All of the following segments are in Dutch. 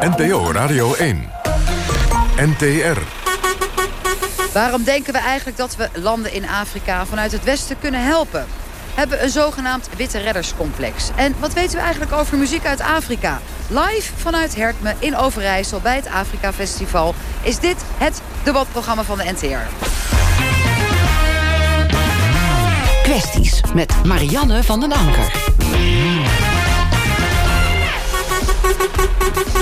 NPO Radio 1. NTR. Waarom denken we eigenlijk dat we landen in Afrika vanuit het Westen kunnen helpen? Hebben een zogenaamd witte redderscomplex. En wat weten we eigenlijk over muziek uit Afrika? Live vanuit Hertme in Overijssel bij het Afrika Festival... is dit het debatprogramma van de NTR. Kwesties met Marianne van den Anker.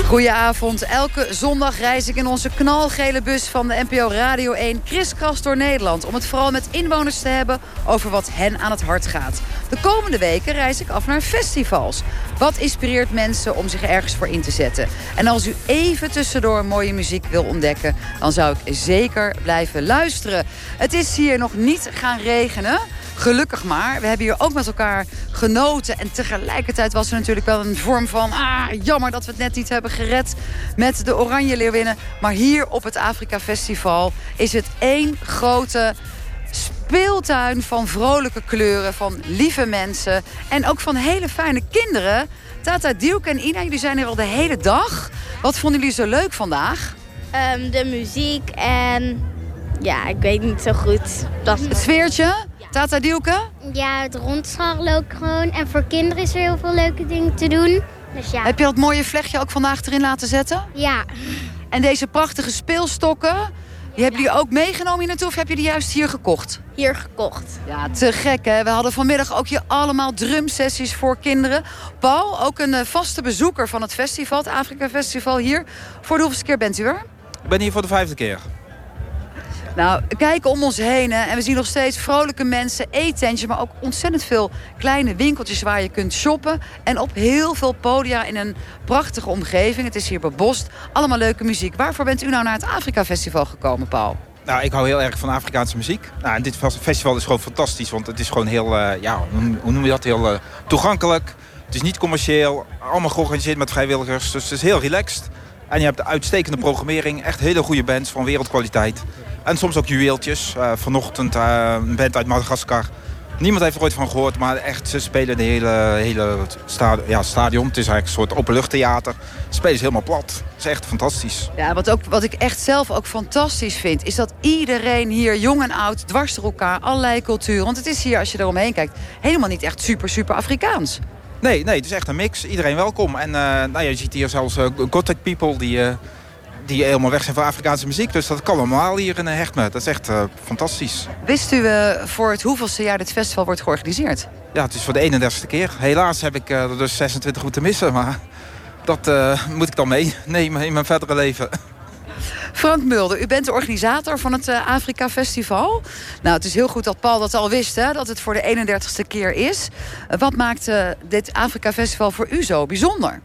Goedenavond. Elke zondag reis ik in onze knalgele bus van de NPO Radio 1 kriskras door Nederland... om het vooral met inwoners te hebben over wat hen aan het hart gaat. De komende weken reis ik af naar festivals. Wat inspireert mensen om zich ergens voor in te zetten? En als u even tussendoor mooie muziek wil ontdekken... dan zou ik zeker blijven luisteren. Het is hier nog niet gaan regenen... Gelukkig maar. We hebben hier ook met elkaar genoten. En tegelijkertijd was er natuurlijk wel een vorm van... ah, jammer dat we het net niet hebben gered met de Oranje Leeuwinnen. Maar hier op het Afrika Festival is het één grote speeltuin van vrolijke kleuren, van lieve mensen... en ook van hele fijne kinderen. Tata, Dielke en Ina, jullie zijn hier al de hele dag. Wat vonden jullie zo leuk vandaag? Um, de muziek en... Ja, ik weet niet zo goed. Dat... Het sfeertje? Tata Dielke? Ja, het rondscharrelen ook gewoon. En voor kinderen is er heel veel leuke dingen te doen. Dus ja. Heb je dat mooie vlechtje ook vandaag erin laten zetten? Ja. En deze prachtige speelstokken, die hebben jullie ook meegenomen hier naartoe of heb je die juist hier gekocht? Hier gekocht. Ja, te gek hè. We hadden vanmiddag ook hier allemaal drumsessies voor kinderen. Paul, ook een eh, vaste bezoeker van het festival, het Afrika Festival hier. Voor de hoeveelste keer bent u er? Ik ben hier voor de vijfde keer. Nou, we kijken om ons heen hè, en we zien nog steeds vrolijke mensen, eetentjes... maar ook ontzettend veel kleine winkeltjes waar je kunt shoppen. En op heel veel podia in een prachtige omgeving. Het is hier bebost. Allemaal leuke muziek. Waarvoor bent u nou naar het Afrika Festival gekomen, Paul? Nou, ik hou heel erg van Afrikaanse muziek. Nou, en dit festival is gewoon fantastisch, want het is gewoon heel, uh, ja, hoe noem je dat, heel uh, toegankelijk. Het is niet commercieel, allemaal georganiseerd met vrijwilligers, dus het is heel relaxed. En je hebt de uitstekende programmering, echt hele goede bands van wereldkwaliteit. En soms ook juweeltjes. Uh, vanochtend uh, een band uit Madagaskar. Niemand heeft er ooit van gehoord, maar echt, ze spelen de hele, hele stadion, ja, stadion. Het is eigenlijk een soort openluchttheater. Ze spelen ze helemaal plat. Het is echt fantastisch. Ja, wat, ook, wat ik echt zelf ook fantastisch vind... is dat iedereen hier, jong en oud, dwars door elkaar, allerlei culturen... want het is hier, als je eromheen kijkt, helemaal niet echt super, super Afrikaans. Nee, nee, het is echt een mix. Iedereen welkom. En uh, nou, je ziet hier zelfs uh, Gothic people die die helemaal weg zijn van Afrikaanse muziek. Dus dat kan allemaal hier in Hechtme. Dat is echt uh, fantastisch. Wist u uh, voor het hoeveelste jaar dit festival wordt georganiseerd? Ja, het is voor de 31ste keer. Helaas heb ik er dus 26 moeten missen. Maar dat moet ik dan meenemen in mijn verdere leven. Frank Mulder, u bent de organisator van het Afrika Festival. Nou, het is heel goed dat Paul dat al wist, hè, dat het voor de 31ste keer is. wat maakt dit Afrika Festival voor u zo bijzonder?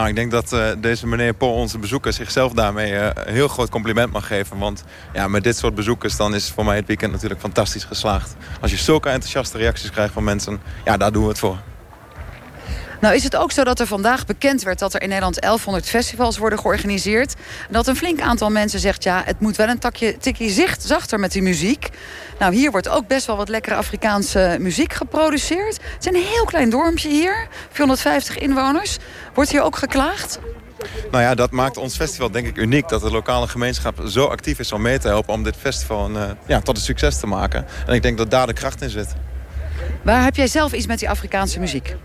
Nou, ik denk dat uh, deze meneer Paul, onze bezoeker, zichzelf daarmee uh, een heel groot compliment mag geven. Want ja, met dit soort bezoekers dan is voor mij het weekend natuurlijk fantastisch geslaagd. Als je zulke enthousiaste reacties krijgt van mensen, ja, daar doen we het voor. Nou is het ook zo dat er vandaag bekend werd dat er in Nederland 1100 festivals worden georganiseerd. En dat een flink aantal mensen zegt, ja, het moet wel een takje, tikje zicht, zachter met die muziek. Nou, hier wordt ook best wel wat lekkere Afrikaanse muziek geproduceerd. Het is een heel klein dorpje hier, 450 inwoners. Wordt hier ook geklaagd? Nou ja, dat maakt ons festival denk ik uniek. Dat de lokale gemeenschap zo actief is om mee te helpen... om dit festival een, uh, ja, tot een succes te maken. En ik denk dat daar de kracht in zit. Waar heb jij zelf iets met die Afrikaanse muziek?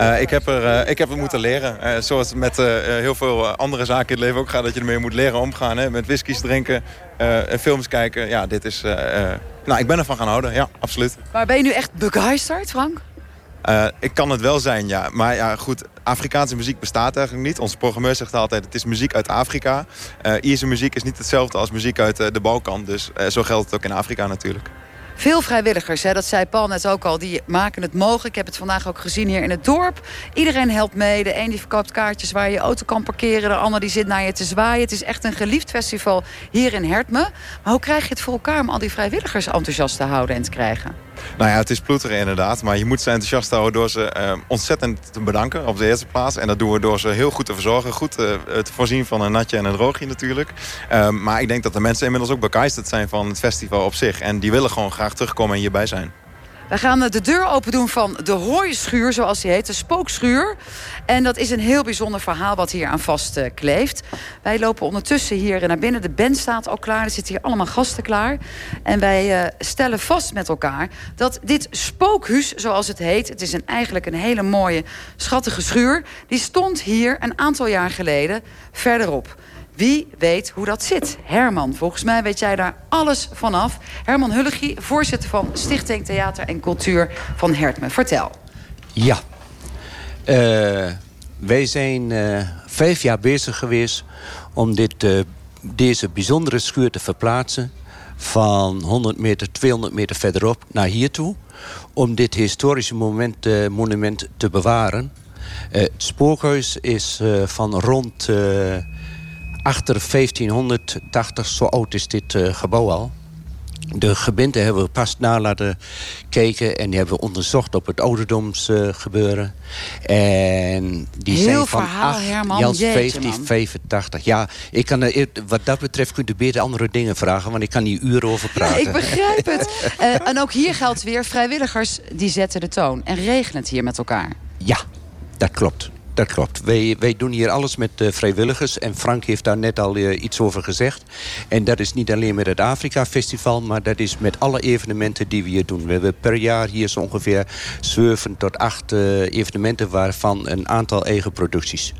Uh, ik, heb er, uh, ik heb het moeten leren. Uh, zoals met heel veel andere zaken in het leven ook gaat... dat je ermee moet leren omgaan. Hè? Met whiskies drinken, films kijken. Ja, dit is... nou, ik ben ervan gaan houden, ja, absoluut. Maar ben je nu echt begeisterd, Frank? ik kan het wel zijn, ja. Maar ja, goed, Afrikaanse muziek bestaat eigenlijk niet. Onze programmeur zegt altijd, het is muziek uit Afrika. Ierse muziek is niet hetzelfde als muziek uit de Balkan. Dus zo geldt het ook in Afrika natuurlijk. Veel vrijwilligers, hè, dat zei Paul net ook al, die maken het mogelijk. Ik heb het vandaag ook gezien hier in het dorp. Iedereen helpt mee. De een die verkoopt kaartjes waar je je auto kan parkeren. De ander die zit naar je te zwaaien. Het is echt een geliefd festival hier in Hertme. Maar hoe krijg je het voor elkaar om al die vrijwilligers enthousiast te houden en te krijgen? Nou ja, het is ploeteren inderdaad. Maar je moet ze enthousiast houden door ze uh, ontzettend te bedanken op de eerste plaats. En dat doen we door ze heel goed te verzorgen. Goed uh, te voorzien van een natje en een droogje natuurlijk. Uh, maar ik denk dat de mensen inmiddels ook begeisterd zijn van het festival op zich. En die willen gewoon graag terugkomen en hierbij zijn. We gaan de deur open doen van de hooischuur, zoals die heet, de spookschuur. En dat is een heel bijzonder verhaal wat hier aan vast kleeft. Wij lopen ondertussen hier naar binnen. De band staat al klaar. Er zitten hier allemaal gasten klaar. En wij uh, stellen vast met elkaar dat dit spookhuis, zoals het heet... het is een, eigenlijk een hele mooie, schattige schuur... die stond hier een aantal jaar geleden verderop. Wie weet hoe dat zit? Herman, volgens mij weet jij daar alles vanaf. Herman Hullegie, voorzitter van Stichting Theater en Cultuur van Hertme. Vertel. Ja, uh, wij zijn uh, vijf jaar bezig geweest om dit, uh, deze bijzondere schuur te verplaatsen... van 100 meter, 200 meter verderop naar hier toe... om dit historische moment, monument te bewaren. het spookhuis is van rond achter 1580, zo oud is dit uh, gebouw al. De gemeente hebben we pas na laten kijken en die hebben we onderzocht op het ouderdomsgebeuren. Uh, en die Heel zijn van verhaal, 8, Herman. Jans Jeetje, 1585. Ja, ik kan, uh, wat dat betreft kunt u beter andere dingen vragen, want ik kan hier uren over praten. Ja, ik begrijp het. uh, en ook hier geldt weer, vrijwilligers die zetten de toon en regelen het hier met elkaar. Ja, dat klopt. Dat klopt. Wij, wij doen hier alles met uh, vrijwilligers. En Frank heeft daar net al uh, iets over gezegd. En dat is niet alleen met het Afrika Festival... maar dat is met alle evenementen die we hier doen. We hebben per jaar hier zo ongeveer 7 tot 8 uh, evenementen... waarvan een aantal eigen producties.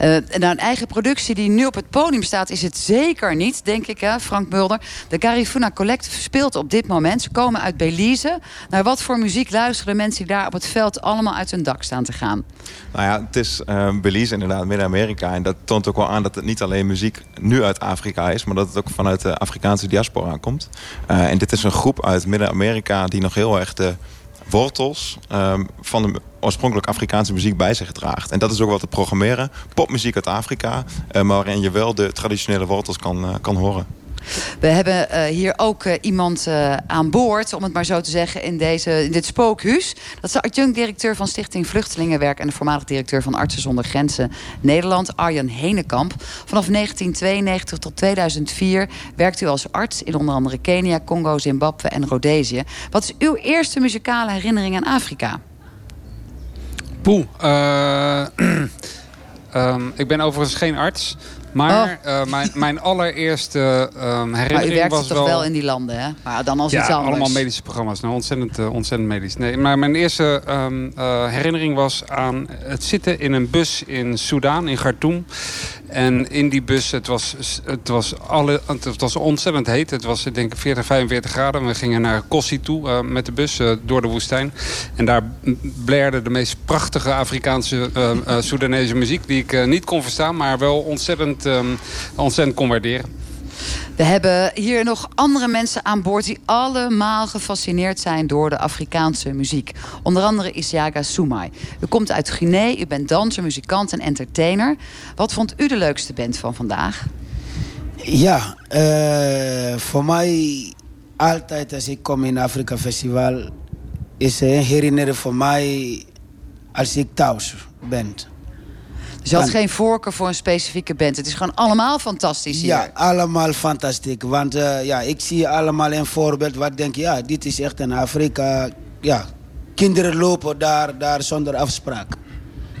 Uh, een eigen productie die nu op het podium staat... is het zeker niet, denk ik, hè, Frank Mulder. De Garifuna Collective speelt op dit moment. Ze komen uit Belize. Naar wat voor muziek luisteren mensen die daar op het veld... allemaal uit hun dak staan te gaan? Nou ja, het is uh, Belize inderdaad, Midden-Amerika. En dat toont ook wel aan dat het niet alleen muziek nu uit Afrika is... maar dat het ook vanuit de Afrikaanse diaspora komt. Uh, en dit is een groep uit Midden-Amerika die nog heel erg de wortels um, van de oorspronkelijk Afrikaanse muziek bij zich draagt. En dat is ook wat te programmeren. Popmuziek uit Afrika, uh, maar waarin je wel de traditionele wortels kan, uh, kan horen. We hebben uh, hier ook uh, iemand uh, aan boord, om het maar zo te zeggen, in, deze, in dit spookhuis. Dat is de adjunct-directeur van Stichting Vluchtelingenwerk... en de voormalig directeur van Artsen zonder Grenzen Nederland, Arjan Henekamp. Vanaf 1992 tot 2004 werkt u als arts in onder andere Kenia, Congo, Zimbabwe en Rhodesië. Wat is uw eerste muzikale herinnering aan Afrika? Poeh, um, ik ben overigens geen arts... Maar oh. uh, mijn, mijn allereerste herinnering maar u werkte was toch wel... wel in die landen, hè? Maar dan als ja, iets anders. allemaal medische programma's. Nou, ontzettend, uh, ontzettend medisch. Nee, maar mijn eerste um, uh, herinnering was aan het zitten in een bus in Soudaan, in Khartoum. En in die bus, het was, het was, alle, het was ontzettend heet. Het was denk ik 40, 45 graden. We gingen naar Kossi toe met de bus door de woestijn. En daar blaerde de meest prachtige Afrikaanse Soedanese muziek... die ik niet kon verstaan, maar wel ontzettend, um, ontzettend kon waarderen. We hebben hier nog andere mensen aan boord... die allemaal gefascineerd zijn door de Afrikaanse muziek. Onder andere Isiaga Soumai. U komt uit Guinea, u bent danser, muzikant en entertainer. Wat vond u de leukste band van vandaag? Ja, uh, voor mij altijd als ik kom in Afrika Festival... is een herinnering voor mij als ik thuis ben. Dus je had geen voorkeur voor een specifieke band. Het is gewoon allemaal fantastisch hier. Ja, allemaal fantastisch. Want uh, ja, ik zie allemaal een voorbeeld waar ik denk... ja, dit is echt een Afrika... Ja, kinderen lopen daar, daar zonder afspraak.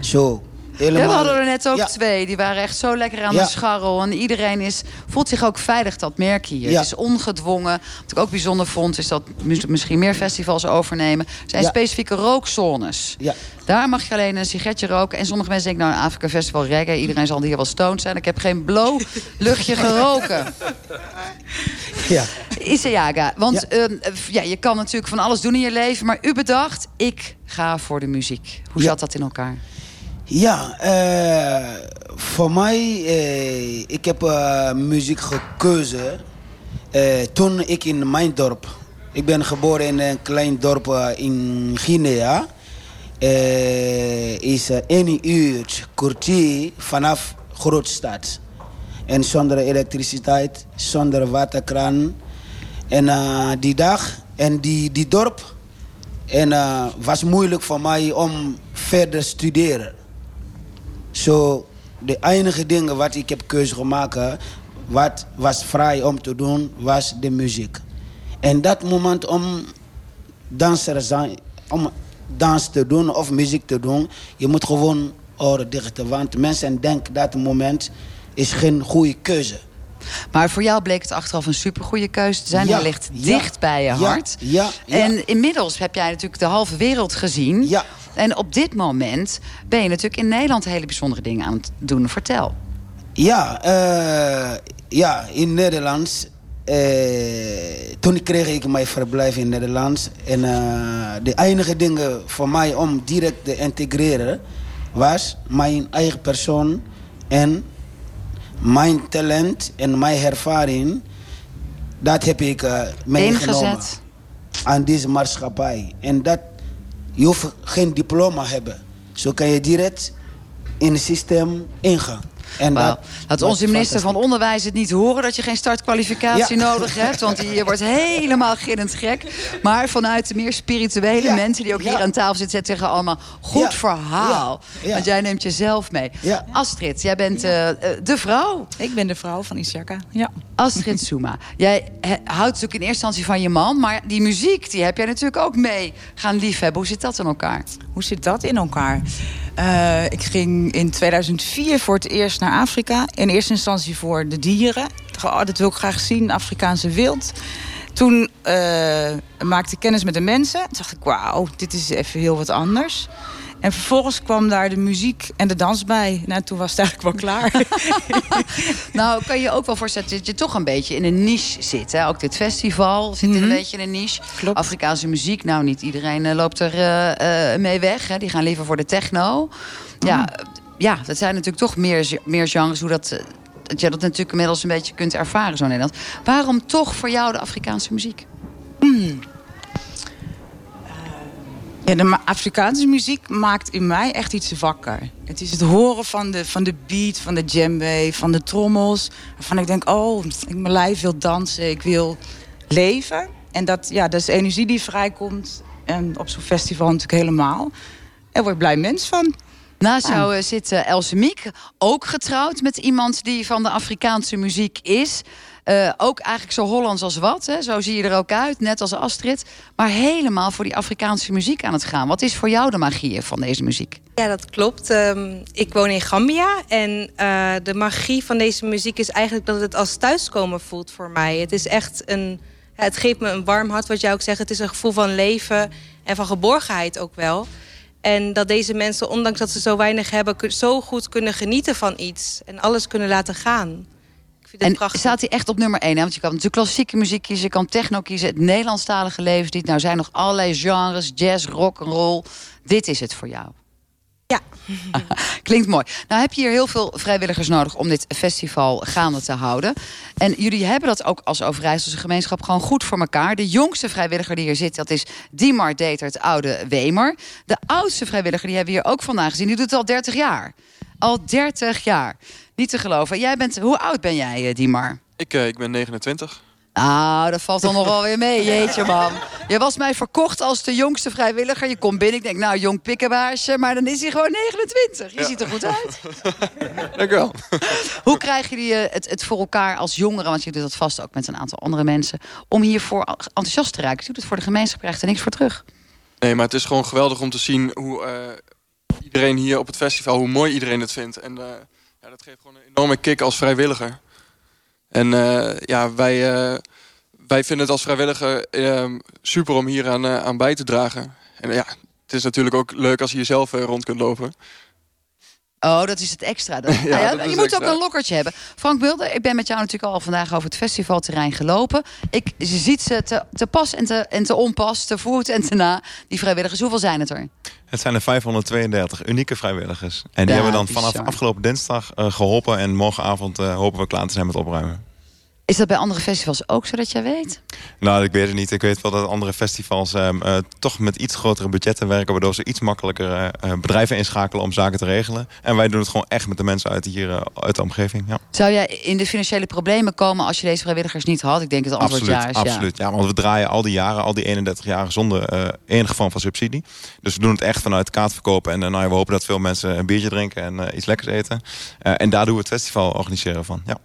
Zo. Helemaal... Ja, we hadden er net ook ja. twee. Die waren echt zo lekker aan ja. de scharrel. En iedereen is, voelt zich ook veilig, dat merk je hier. Het is ongedwongen. Wat ik ook bijzonder vond, is dat misschien meer festivals overnemen. Er zijn specifieke rookzones. Daar mag je alleen een sigaretje roken. En sommige mensen denken, nou, een Afrika Festival reggae. Iedereen zal hier wel stoned zijn. Ik heb geen blow luchtje geroken. Ja. Isayaga, want ja. Uh, ja, je kan natuurlijk van alles doen in je leven. Maar u bedacht, ik ga voor de muziek. Hoe zat dat in elkaar? Ja, uh, voor mij, uh, ik heb uh, muziek gekozen toen ik in mijn dorp. Ik ben geboren in een klein dorp in Guinea. is één uur kwartier vanaf grootstad. En zonder elektriciteit, zonder waterkraan. En die dag en die, die dorp en was moeilijk voor mij om verder te studeren. Zo, de enige dingen wat ik heb keuze gemaakt, wat was vrij om te doen, was de muziek. En dat moment om danser zijn, om dans te doen of muziek te doen. Je moet gewoon oren dichten, want mensen denken dat moment is geen goede keuze. Maar voor jou bleek het achteraf een supergoeie keuze te zijn. Ja, ligt ja, dicht bij je ja, hart. ja, ja. En inmiddels heb jij natuurlijk de halve wereld gezien. Ja. En op dit moment ben je natuurlijk in Nederland hele bijzondere dingen aan het doen. Vertel. Ja, eh, ja in Nederland. eh, toen kreeg ik mijn verblijf in Nederland. En eh, de enige dingen voor mij om direct te integreren was mijn eigen persoon en mijn talent en mijn ervaring. Dat heb ik meegenomen Ingezet. aan deze maatschappij. En dat, je hoeft geen diploma hebben. Zo kan je direct in het systeem ingaan. En dat Laat onze minister van. Onderwijs het niet horen dat je geen startkwalificatie Ja. nodig hebt. Want die wordt helemaal gillend gek. Maar vanuit de meer spirituele Ja. mensen die ook hier aan tafel zitten, zeggen allemaal goed Ja. verhaal. Ja. Ja. Want jij neemt jezelf mee. Ja. Astrid, jij bent eh, eh, de vrouw. Ik ben de vrouw van Isjaka. Ja. Astrid Soema. Jij houdt natuurlijk in eerste instantie van je man. Maar die muziek, die heb jij natuurlijk ook mee gaan liefhebben. Hoe zit dat in elkaar? Hoe zit dat in elkaar? Eh, ik ging in 2004 voor het eerst naar Afrika. In eerste instantie voor de dieren. Ik dacht, oh, dat wil ik graag zien, Afrikaanse wild. Toen eh, maakte ik kennis met de mensen. Toen dacht ik, wauw, dit is even heel wat anders. En vervolgens kwam daar de muziek en de dans bij. Nou, toen was het eigenlijk wel klaar. Nou, kan je ook wel voorstellen dat je toch een beetje in een niche zit. Hè? Ook dit festival zit in een beetje in een niche. Klopt. Afrikaanse muziek, nou niet iedereen eh, loopt er eh, eh, mee weg. Hè? Die gaan liever voor de techno. Ja, ja, dat zijn natuurlijk toch meer, meer genres. Hoe dat, dat je dat natuurlijk inmiddels een beetje kunt ervaren zo Nederland. Waarom toch voor jou de Afrikaanse muziek? Ja, de Afrikaanse muziek maakt in mij echt iets wakker. Het is het horen van de, van de beat, van de djembe, van de trommels. Waarvan ik denk, oh, ik mijn lijf wil dansen, ik wil leven. En dat, ja, dat is energie die vrijkomt. En op zo'n festival natuurlijk helemaal. Daar word ik blij mens van. Naast jou eh, zit eh, Else Miek, ook getrouwd met iemand die van de Afrikaanse muziek is. Eh, ook eigenlijk zo Hollands als wat, hè? zo zie je er ook uit, net als Astrid. Maar helemaal voor die Afrikaanse muziek aan het gaan. Wat is voor jou de magie van deze muziek? Ja, dat klopt. Ehm, ik woon in Gambia en de magie van deze muziek is eigenlijk dat het als thuiskomen voelt voor mij. Het is echt een, het geeft me een warm hart, wat jij ook zegt. Het is een gevoel van leven en van geborgenheid ook wel. En dat deze mensen, ondanks dat ze zo weinig hebben, zo goed kunnen genieten van iets en alles kunnen laten gaan. Ik vind het En prachtig. staat hij echt op nummer 1? Hè? Want je kan natuurlijk klassieke muziek kiezen, je kan techno kiezen, het Nederlandstalige levenslied. Nou zijn nog allerlei genres, jazz, rock en roll. Dit is het voor jou. Ja. Klinkt mooi. Nou heb je hier heel veel vrijwilligers nodig om dit festival gaande te houden. En jullie hebben dat ook als Overijsselse gemeenschap gewoon goed voor elkaar. De jongste vrijwilliger die hier zit, dat is Diemar Detert, oude Wemer. De oudste vrijwilliger, die hebben we hier ook vandaag gezien, die doet het al 30 jaar. Al 30 jaar. Niet te geloven. Jij bent, hoe oud ben jij, eh, Diemar? Ik, eh, ik ben 29. Nou, dat valt dan nog wel weer mee. Jeetje, man. Je was mij verkocht als de jongste vrijwilliger. Je komt binnen, ik denk, nou, jong pikkenbaasje. Maar dan is hij gewoon 29. Je ziet er goed uit. Dank u wel. Hoe krijgen jullie eh, het, het voor elkaar als jongeren? Want je doet dat vast ook met een aantal andere mensen. Om hiervoor enthousiast te raken. Je doet het voor de gemeenschap, krijgt er niks voor terug. Nee, maar het is gewoon geweldig om te zien hoe eh, iedereen hier op het festival, hoe mooi iedereen het vindt. En eh, ja, dat geeft gewoon een enorme kick als vrijwilliger. En eh, ja, wij, eh, wij vinden het als vrijwilliger eh, super om hier aan, eh, aan bij te dragen. En ja, het is natuurlijk ook leuk als je jezelf rond kunt lopen. Oh, dat is het extra. Ja, ja, dat is je moet extra. ook een lokkertje hebben. Frank Mulder, ik ben met jou natuurlijk al vandaag over het festivalterrein gelopen. Ik je ziet ze te, te pas en te, en te onpas, te voet en te na. Die vrijwilligers, hoeveel zijn het er? Het zijn er 532 unieke vrijwilligers. En die Ja, hebben we dan vanaf afgelopen dinsdag eh, geholpen. En morgenavond eh, hopen we klaar te zijn met opruimen. Is dat bij andere festivals ook zo dat jij weet? Nou, ik weet het niet. Ik weet wel dat andere festivals eh, eh, toch met iets grotere budgetten werken. Waardoor ze iets makkelijker eh, eh, bedrijven inschakelen om zaken te regelen. En wij doen het gewoon echt met de mensen uit hier, uit de omgeving. Ja. Zou jij in de financiële problemen komen als je deze vrijwilligers niet had? Ik denk dat het antwoord Absoluut, ja is. ja. absoluut. Ja. want we draaien al die jaren, al die 31 jaar zonder enige vorm van subsidie. Dus we doen het echt vanuit kaartverkopen. En nou ja, we hopen dat veel mensen een biertje drinken en iets lekkers eten. En daar doen we het festival organiseren van. Ja.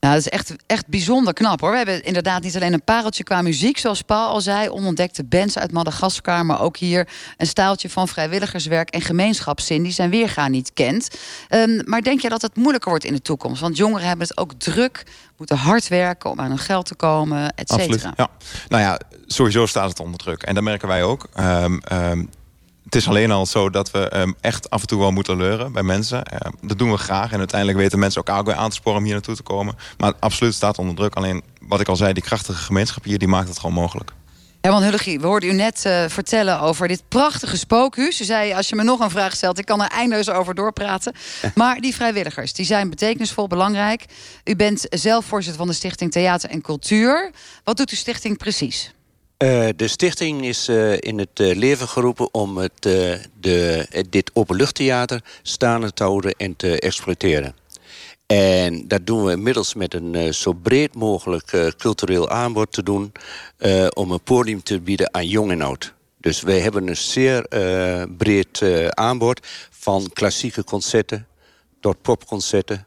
Nou, dat is echt, echt bijzonder knap hoor. We hebben inderdaad niet alleen een pareltje qua muziek, zoals Paul al zei, onontdekte bands uit Madagaskar, maar ook hier een staaltje van vrijwilligerswerk en gemeenschapszin die zijn weerga niet kent. Um, maar denk je dat het moeilijker wordt in de toekomst? Want jongeren hebben het ook druk, moeten hard werken om aan hun geld te komen, et cetera. Ja. Nou ja, sowieso staat het onder druk. En dat merken wij ook. Um, um, het is alleen al zo dat we um, echt af en toe wel moeten leuren bij mensen. Uh, dat doen we graag. En uiteindelijk weten mensen elkaar ook weer aan te sporen om hier naartoe te komen. Maar absoluut staat onder druk. Alleen wat ik al zei, die krachtige gemeenschap hier, die maakt het gewoon mogelijk. Herman Hullegie, we hoorden u net uh, vertellen over dit prachtige spookhuis. U zei, als je me nog een vraag stelt, ik kan er eindeloos over doorpraten. Maar die vrijwilligers, die zijn betekenisvol, belangrijk. U bent zelf voorzitter van de Stichting Theater en Cultuur. Wat doet uw stichting precies? Uh, de stichting is uh, in het uh, leven geroepen om het, de, dit openluchttheater staande te houden en te exploiteren. En dat doen we inmiddels met een zo breed mogelijk cultureel aanbod te doen... om een podium te bieden aan jong en oud. Dus wij hebben een zeer breed aanbod van klassieke concerten tot popconcerten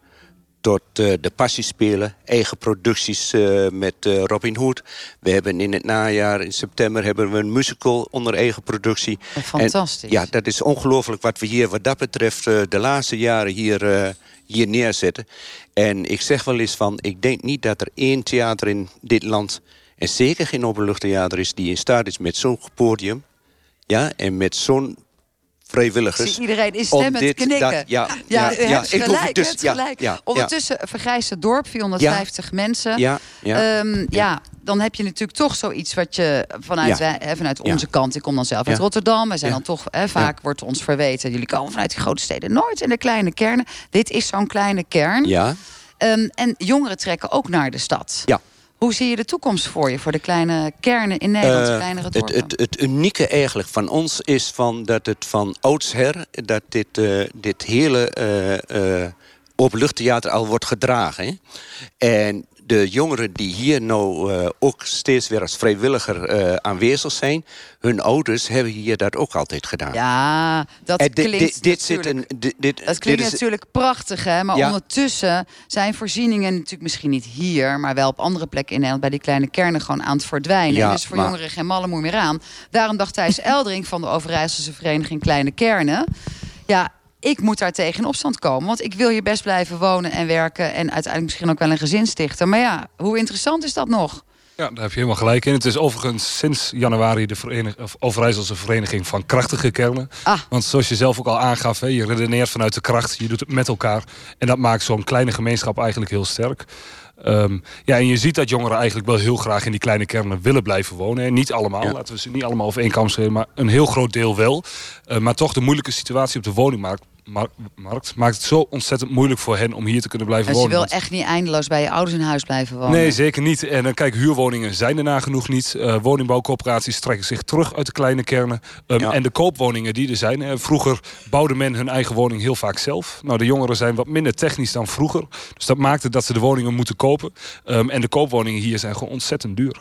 tot uh, de passiespelen, eigen producties uh, met uh, Robin Hood. We hebben in het najaar, in september, hebben we een musical onder eigen productie. Fantastisch. En, ja, dat is ongelooflijk wat we hier wat dat betreft de laatste jaren hier, hier neerzetten. En ik zeg wel eens van, ik denk niet dat er één theater in dit land... en zeker geen openluchttheater is die in staat is met zo'n podium... Ja, en met zo'n vrijwilligers. Zie iedereen is stemmen te knikken. Dat, ja, ja, ja, ja, ja, ik gelijk, dus, gelijk. Ja, Ondertussen vergrijst het dorp, 450 mensen. Ja, ja, um, ja. dan heb je natuurlijk toch zoiets wat je vanuit, hè, vanuit onze kant... ik kom dan zelf uit Rotterdam, we zijn dan toch... Hè, vaak wordt ons verweten, jullie komen vanuit die grote steden... nooit in de kleine kernen. Dit is zo'n kleine kern. Ja. Um, en jongeren trekken ook naar de stad. Ja. Hoe zie je de toekomst voor je, voor de kleine kernen in Nederland, uh, kleinere dorpen? Het, het, het, unieke eigenlijk van ons is van dat het van oudsher... dat dit, uh, dit hele uh, openluchttheater al wordt gedragen. Hè? En de jongeren die hier nou uh, ook steeds weer als vrijwilliger uh, aanwezig zijn... hun ouders hebben hier dat ook altijd gedaan. Ja, dat en klinkt dit, dit zit een, dit, Dat klinkt dit is, natuurlijk prachtig, hè? Maar Ja. ondertussen zijn voorzieningen natuurlijk misschien niet hier... maar wel op andere plekken in Nederland bij die kleine kernen gewoon aan het verdwijnen. Ja, dus voor maar- jongeren geen malle moer meer aan. Daarom dacht Thijs Eldering van de Overijsselse Vereniging Kleine Kernen... ja, ik moet daar tegen in opstand komen. Want ik wil hier best blijven wonen en werken... en uiteindelijk misschien ook wel een gezin stichten. Maar ja, hoe interessant is dat nog? Ja, daar heb je helemaal gelijk in. Het is overigens sinds januari de verenig of Overijsselse Vereniging van Krachtige Kernen. Ah. Want zoals je zelf ook al aangaf, hè, je redeneert vanuit de kracht. Je doet het met elkaar. En dat maakt zo'n kleine gemeenschap eigenlijk heel sterk. Ehm, ja, en je ziet dat jongeren eigenlijk wel heel graag in die kleine kernen willen blijven wonen. En niet allemaal, laten we ze niet allemaal over één kam maar een heel groot deel wel. Eh, maar toch de moeilijke situatie op de woningmarkt mar- markt maakt het zo ontzettend moeilijk voor hen om hier te kunnen blijven Dus je wonen. wil Want- echt niet eindeloos bij je ouders in huis blijven wonen. Nee, zeker niet. En uh, kijk, huurwoningen zijn er nagenoeg niet. Uh, woningbouwcoöperaties trekken zich terug uit de kleine kernen. Um, En de koopwoningen die er zijn. Uh, vroeger bouwde men hun eigen woning heel vaak zelf. Nou, de jongeren zijn wat minder technisch dan vroeger. Dus dat maakte dat ze de woningen moeten kopen. Um, en de koopwoningen hier zijn gewoon ontzettend duur.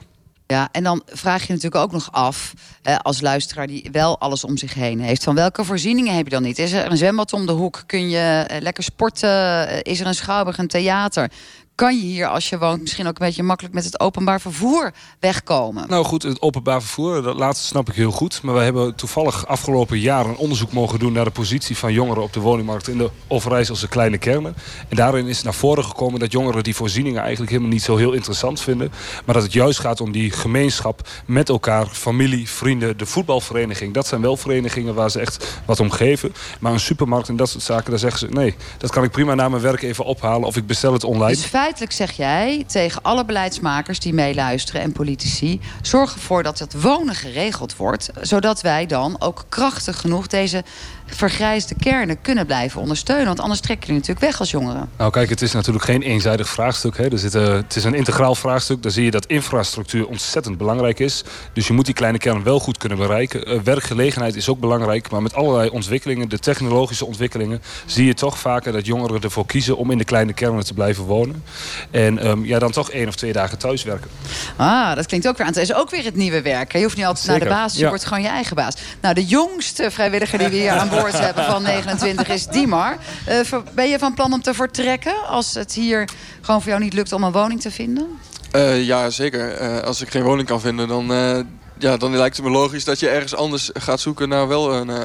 Ja, en dan vraag je natuurlijk ook nog af, eh, als luisteraar die wel alles om zich heen heeft, van welke voorzieningen heb je dan niet? Is er een zwembad om de hoek? Kun je eh, lekker sporten? Eh, is er een schouwburg, een theater? Kan je hier, als je woont, misschien ook een beetje makkelijk met het openbaar vervoer wegkomen? Nou goed, het openbaar vervoer, dat laatste snap ik heel goed. Maar we hebben toevallig afgelopen jaar een onderzoek mogen doen... naar de positie van jongeren op de woningmarkt in de Overijsselse kleine kernen. En daarin is naar voren gekomen dat jongeren die voorzieningen... eigenlijk helemaal niet zo heel interessant vinden. Maar dat het juist gaat om die gemeenschap met elkaar, familie, vrienden... de voetbalvereniging, dat zijn wel verenigingen waar ze echt wat om geven. Maar een supermarkt en dat soort zaken, daar zeggen ze... nee, dat kan ik prima na mijn werk even ophalen of ik bestel het online. Dus feitelijk zeg jij tegen alle beleidsmakers die meeluisteren en politici... zorg ervoor dat het wonen geregeld wordt... zodat wij dan ook krachtig genoeg deze vergrijsde kernen kunnen blijven ondersteunen. Want anders trek je die natuurlijk weg als jongeren. Nou kijk, het is natuurlijk geen eenzijdig vraagstuk. Hè. Er zit, uh, het is een integraal vraagstuk. Daar zie je dat infrastructuur ontzettend belangrijk is. Dus je moet die kleine kern wel goed kunnen bereiken. Uh, werkgelegenheid is ook belangrijk. Maar met allerlei ontwikkelingen, de technologische ontwikkelingen... zie je toch vaker dat jongeren ervoor kiezen om in de kleine kernen te blijven wonen. En um, ja, dan toch één of twee dagen thuis werken. Ah, dat klinkt ook weer aan. Het is ook weer het nieuwe werk. Je hoeft niet altijd Zeker. naar de baas, je Ja. wordt gewoon je eigen baas. Nou, de jongste vrijwilliger die we hier aan boord hebben van 29 is Dimar. Eh, ver- ben je van plan om te vertrekken als het hier gewoon voor jou niet lukt om een woning te vinden? Eh, ja, zeker. Eh, als ik geen woning kan vinden, dan, eh, ja, dan lijkt het me logisch dat je ergens anders gaat zoeken naar wel een, eh,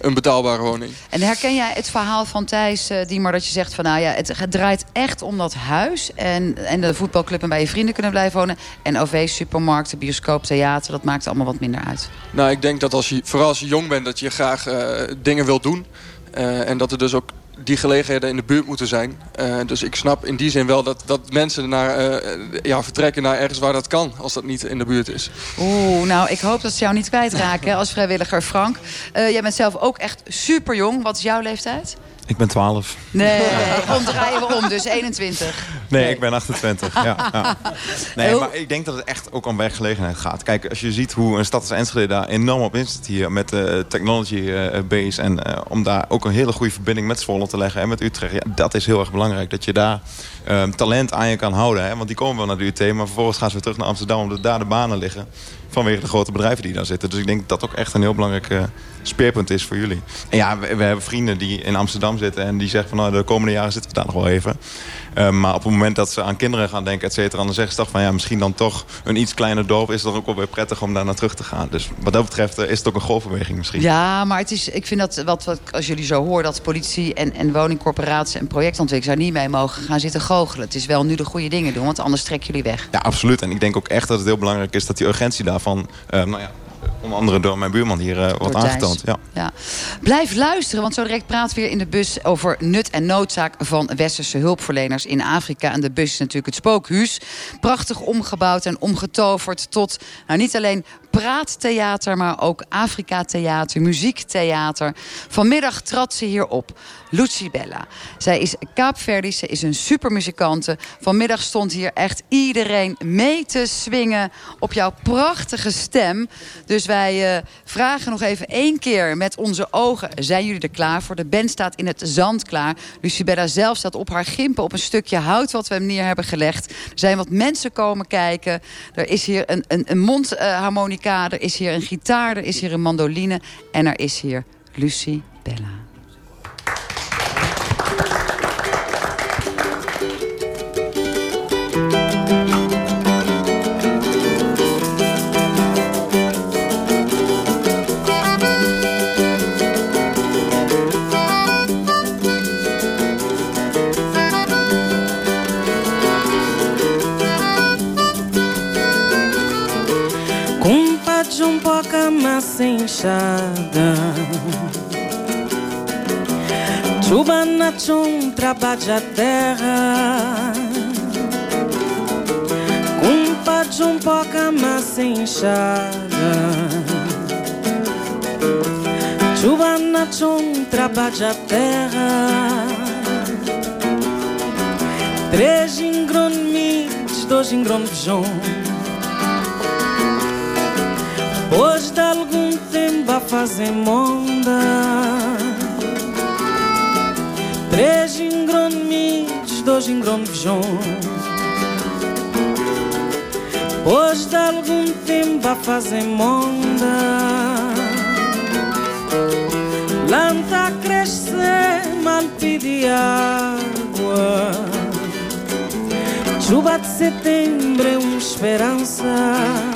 een betaalbare woning. En herken jij het verhaal van Thijs, eh, Diemar, dat je zegt van nou ja, het het draait echt om dat huis en, en de voetbalclub en bij je vrienden kunnen blijven wonen. En OV, supermarkten, bioscoop, theater, dat maakt allemaal wat minder uit. Nou, ik denk dat als je, vooral als je jong bent, dat je graag eh, dingen wilt doen. Eh, en dat er dus ook die gelegenheden in de buurt moeten zijn. Eh, dus ik snap in die zin wel dat, dat mensen naar, eh, ja, vertrekken naar ergens waar dat kan. Als dat niet in de buurt is. Oeh, nou ik hoop dat ze jou niet kwijtraken als vrijwilliger. Frank, Eh, jij bent zelf ook echt super jong. Wat is jouw leeftijd? Ik ben 12. Nee, omdraaien we om, dus 21. Nee, ik ben 28. Ja, ja. Nee, maar ik denk dat het echt ook om werkgelegenheid gaat. Kijk, als je ziet hoe een stad als Enschede daar enorm op in zit hier... met de technology eh, base en eh, om daar ook een hele goede verbinding met Zwolle te leggen... en met Utrecht, ja, dat is heel erg belangrijk. Dat je daar eh, talent aan je kan houden. Hè? Want die komen wel naar de UT, maar vervolgens gaan ze weer terug naar Amsterdam... omdat daar de banen liggen vanwege de grote bedrijven die daar zitten. Dus ik denk dat dat ook echt een heel belangrijk eh, speerpunt is voor jullie. En ja, we, we hebben vrienden die in Amsterdam zitten... en die zeggen van nou, de komende jaren zitten we daar nog wel even... Uh, maar op het moment dat ze aan kinderen gaan denken, et cetera... dan zeggen ze toch van ja, misschien dan toch een iets kleiner dorp... is toch ook wel weer prettig om daar naar terug te gaan. Dus wat dat betreft uh, is het ook een golfbeweging misschien. Ja, maar het is, ik vind dat, wat, wat als jullie zo horen... dat politie en, en woningcorporaties en projectontwikkelaars... daar niet mee mogen gaan zitten goochelen. Het is wel nu de goede dingen doen, want anders trekken jullie weg. Ja, absoluut. En ik denk ook echt dat het heel belangrijk is... dat die urgentie daarvan, uh, nou ja, onder andere door mijn buurman hier uh, wordt Thijs. aangetoond. Ja. Ja. Blijf luisteren, want zo direct we weer in de bus... over nut en noodzaak van westerse hulpverleners in Afrika. En de bus is natuurlijk het spookhuis. Prachtig omgebouwd en omgetoverd tot nou, niet alleen praattheater... maar ook Afrika-theater, muziektheater. Vanmiddag trad ze hier op. Lucibella. Zij is Kaapverdisch, ze is een supermuzikante. Vanmiddag stond hier echt iedereen mee te swingen op jouw prachtige stem. Dus wij uh, vragen nog even één keer met onze ogen. Zijn jullie er klaar voor? De band staat in het zand klaar. Lucibella zelf staat op haar gimpen op een stukje hout wat we hem neer hebben gelegd. Er zijn wat mensen komen kijken. Er is hier een, een, een mondharmonica, er is hier een gitaar, er is hier een mandoline. En er is hier Lucibella. de fachada Tubanatum trabalha a terra. Cumpa de um poca massa inchada Tubanatum trabalha a terra. Três ingronites, dois ingronites depois de algum tempo a fazer monda Três ingromits, dois ingromijões Depois de algum tempo a fazer monda Planta crescer, mal pede água. Chuva de setembro é uma esperança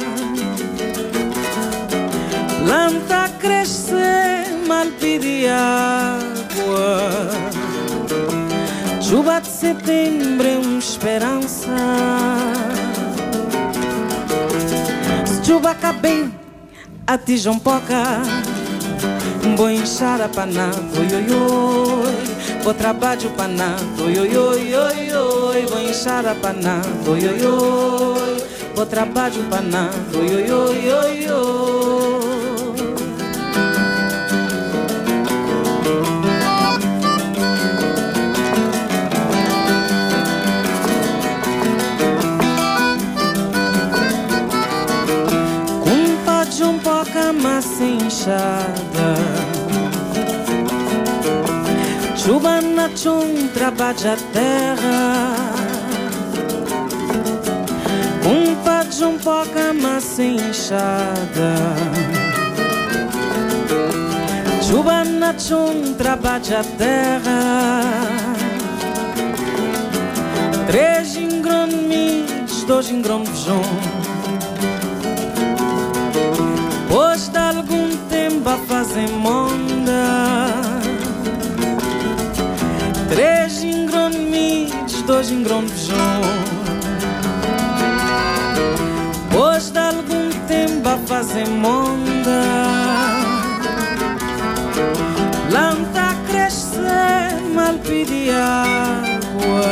Planta crescer, mal pede água. Chuva de setembro é uma esperança. Se chuva caber, atijam poca. Vou inchar a panada, oi, oi, oi. Vou trabalho panada, oi, oi, oi, oi, oi. Vou inchar a panada, oi, oi, oi. Vou trabalho panada, oi, oi, oi, oi, oi. sem enxada. Chuva na a terra. Um pato de um poca, mas sem enxada. Chuva na tchontra a terra. Três ingromes, dois ingromes juntos. Tempo a fazer monda Três ingron mis, dois ingron vjom Pois de algum tempo a fazer monda Planta cresce, mal pede água.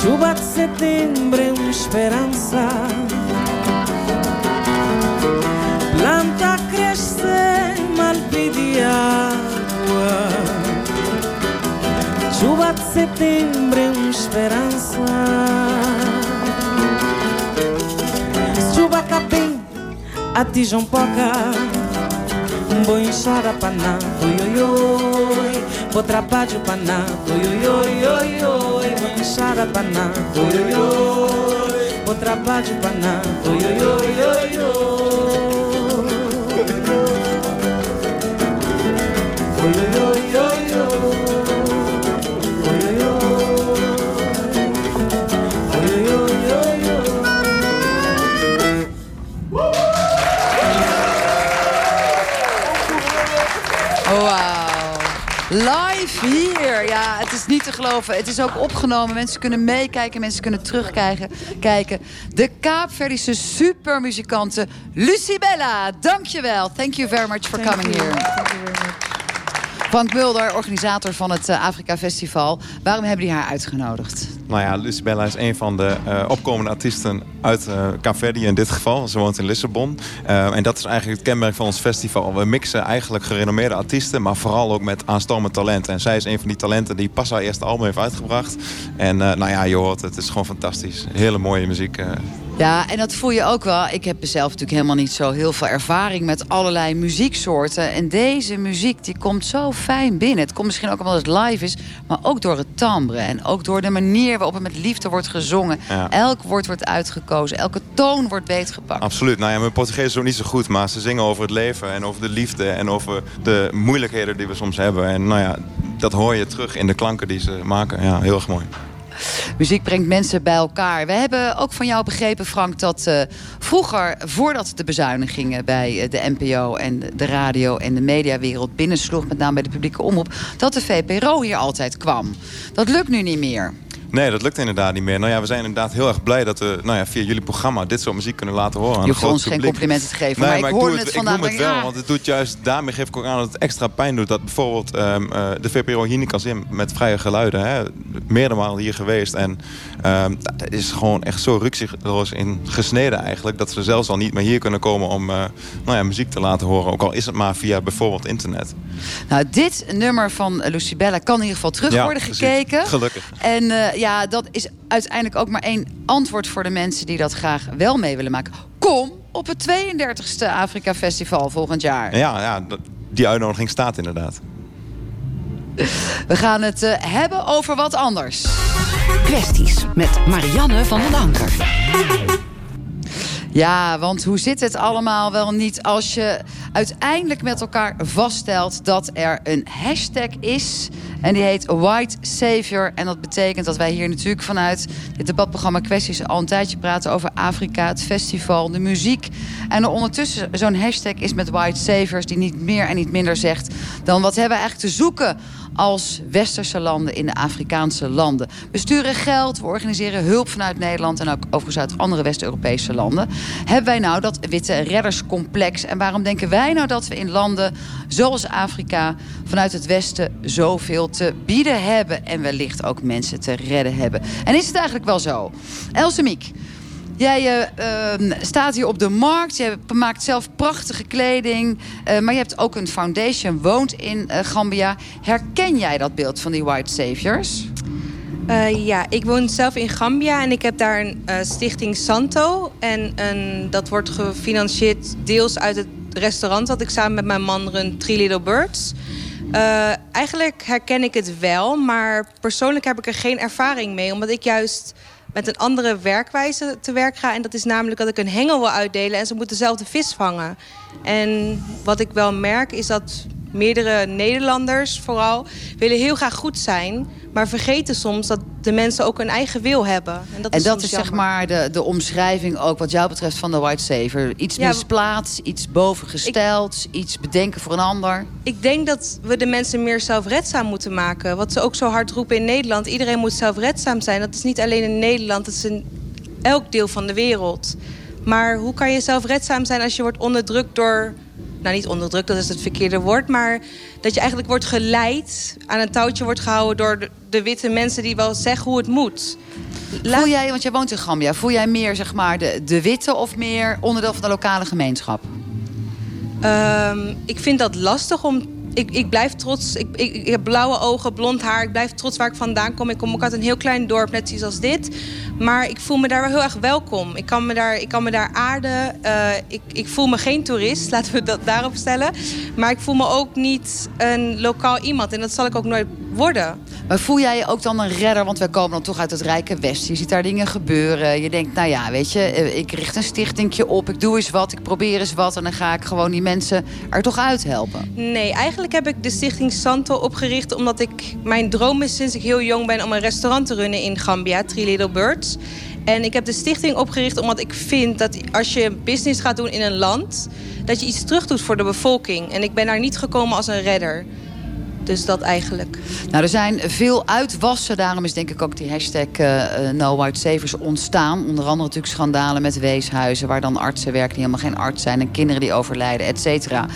Chuva de setembro é uma esperança água. Chuva de setembro é uma esperança. Chuva capim, atijam poca. Vou enxada paná, oi oi oi. Vou trabalho paná, oi oi oi oi Vou enxada paná, oi oi oi. Vou trabalho paná, oi oi oi oi Wauw. Live hier. Ja, het is niet te geloven. Het is ook opgenomen. Mensen kunnen meekijken, mensen kunnen terugkijken. Kijken. De Kaapverdische supermuzikante Lucibella. Dankjewel. Thank you very much for coming here. Frank Mulder, organisator van het eh, Afrika Festival. Waarom hebben die haar uitgenodigd? Nou ja, Lucibella is een van de eh, opkomende artiesten uit uh, Caverdi in dit geval. Ze woont in Lissabon. Uh, en dat is eigenlijk het kenmerk van ons festival. We mixen eigenlijk gerenommeerde artiesten, maar vooral ook met aanstormend talent. En zij is een van die talenten die pas haar eerste album heeft uitgebracht. En nou ja, je hoort het, is gewoon fantastisch. Hele mooie muziek. Ja, en dat voel je ook wel. Ik heb zelf natuurlijk helemaal niet zo heel veel ervaring met allerlei muzieksoorten. En deze muziek die komt zo fijn binnen. Het komt misschien ook omdat het live is, maar ook door het timbre. En ook door de manier waarop het met liefde wordt gezongen. Ja. Elk woord wordt uitgekozen, elke toon wordt beetgepakt. Absoluut. Nou ja, mijn Portugees is ook niet zo goed, maar ze zingen over het leven en over de liefde en over de moeilijkheden die we soms hebben. En nou ja, dat hoor je terug in de klanken die ze maken. Ja, heel erg mooi. Muziek brengt mensen bij elkaar. We hebben ook van jou begrepen, Frank, dat uh, vroeger, voordat de bezuinigingen bij uh, de NPO en de radio en de mediawereld binnensloeg, met name bij de publieke omroep, dat de VPRO hier altijd kwam. Dat lukt nu niet meer. Nee, dat lukt inderdaad niet meer. Nou ja, we zijn inderdaad heel erg blij dat we nou ja, via jullie programma dit soort muziek kunnen laten horen. Je hoeft ons geen complimenten te geven, nee, maar, maar ik hoor het, het, vandaan. Ik noem het wel, want het doet juist, daarmee geef ik ook aan dat het extra pijn doet. Dat bijvoorbeeld um, uh, de VPRO hier niet kan zien met vrije geluiden. Hè. Meerdere malen hier geweest. En um, dat is gewoon echt zo rukzichtloos in gesneden eigenlijk. Dat ze zelfs al niet meer hier kunnen komen om uh, nou ja, muziek te laten horen. Ook al is het maar via bijvoorbeeld internet. Nou, dit nummer van Lucibella kan in ieder geval terug ja, worden precies. gekeken. Gelukkig. En uh, ja, dat is uiteindelijk ook maar één antwoord voor de mensen die dat graag wel mee willen maken. Kom op het 32e Afrika Festival volgend jaar. Ja, ja die uitnodiging staat inderdaad. We gaan het uh, hebben over wat anders. Kwesties met Marianne van den Anker. Ja, want hoe zit het allemaal wel niet als je uiteindelijk met elkaar vaststelt dat er een hashtag is. En die heet White Savior. En dat betekent dat wij hier natuurlijk vanuit dit debatprogramma Kwesties al een tijdje praten over Afrika, het festival, de muziek. En er ondertussen zo'n hashtag is met White Saviors die niet meer en niet minder zegt dan wat hebben we eigenlijk te zoeken als westerse landen in de Afrikaanse landen. We sturen geld, we organiseren hulp vanuit Nederland... en ook overigens uit andere West-Europese landen. Hebben wij nou dat witte redderscomplex? En waarom denken wij nou dat we in landen zoals Afrika... vanuit het Westen zoveel te bieden hebben... en wellicht ook mensen te redden hebben? En is het eigenlijk wel zo? Else Miek, Jij uh, uh, staat hier op de markt. Je maakt zelf prachtige kleding. Uh, maar je hebt ook een foundation, woont in Gambia. Herken jij dat beeld van die White Saviors? Ja, ik woon zelf in Gambia en ik heb daar een stichting Santo. En een, dat wordt gefinancierd deels uit het restaurant dat ik samen met mijn man run, Three Little Birds. Eigenlijk herken ik het wel, maar persoonlijk heb ik er geen ervaring mee. Omdat ik juist met een andere werkwijze te werk ga. En dat is namelijk dat ik een hengel wil uitdelen en ze moeten zelf de vis vangen. En wat ik wel merk is dat meerdere Nederlanders vooral willen heel graag goed zijn... maar vergeten soms dat de mensen ook een eigen wil hebben. En dat En is, dat is zeg maar de, de omschrijving ook wat jou betreft van de White Saver. Iets Ja, misplaatst, iets bovengesteld, iets bedenken voor een ander. Ik denk dat we de mensen meer zelfredzaam moeten maken. Wat ze ook zo hard roepen in Nederland. Iedereen moet zelfredzaam zijn. Dat is niet alleen in Nederland, dat is in elk deel van de wereld. Maar hoe kan je zelfredzaam zijn als je wordt onderdrukt door... Nou, niet onderdrukt, dat is het verkeerde woord. Maar dat je eigenlijk wordt geleid, aan een touwtje wordt gehouden... door de, de witte mensen die wel zeggen hoe het moet. Voel jij, want jij woont in Gambia, voel jij meer zeg maar de, de witte of meer onderdeel van de lokale gemeenschap? Ehm, ik vind dat lastig om. Ik, ik blijf trots. Ik, ik, heb blauwe ogen, blond haar. Ik blijf trots waar ik vandaan kom. Ik kom ook uit een heel klein dorp, net zoals als dit. Maar ik voel me daar wel heel erg welkom. Ik kan me daar, ik kan me daar aarden. Eh, ik, ik voel me geen toerist, laten we dat daarop stellen. Maar ik voel me ook niet een lokaal iemand. En dat zal ik ook nooit worden. Maar voel jij je ook dan een redder? Want wij komen dan toch uit het rijke Westen. Je ziet daar dingen gebeuren. Je denkt, nou ja, weet je, eh, ik richt een stichtingje op. Ik doe eens wat, ik probeer eens wat. En dan ga ik gewoon die mensen er toch uit helpen. Nee, eigenlijk heb ik de stichting Santo opgericht... omdat ik, mijn droom is sinds ik heel jong ben... om een restaurant te runnen in Gambia, Three Little Birds. En ik heb de stichting opgericht omdat ik vind... dat als je business gaat doen in een land... dat je iets terug doet voor de bevolking. En ik ben daar niet gekomen als een redder. Dus dat eigenlijk. Nou, er zijn veel uitwassen. Daarom is denk ik ook die hashtag eh, No White Savers ontstaan. Onder andere natuurlijk schandalen met weeshuizen... waar dan artsen werken die helemaal geen arts zijn... en kinderen die overlijden, et cetera.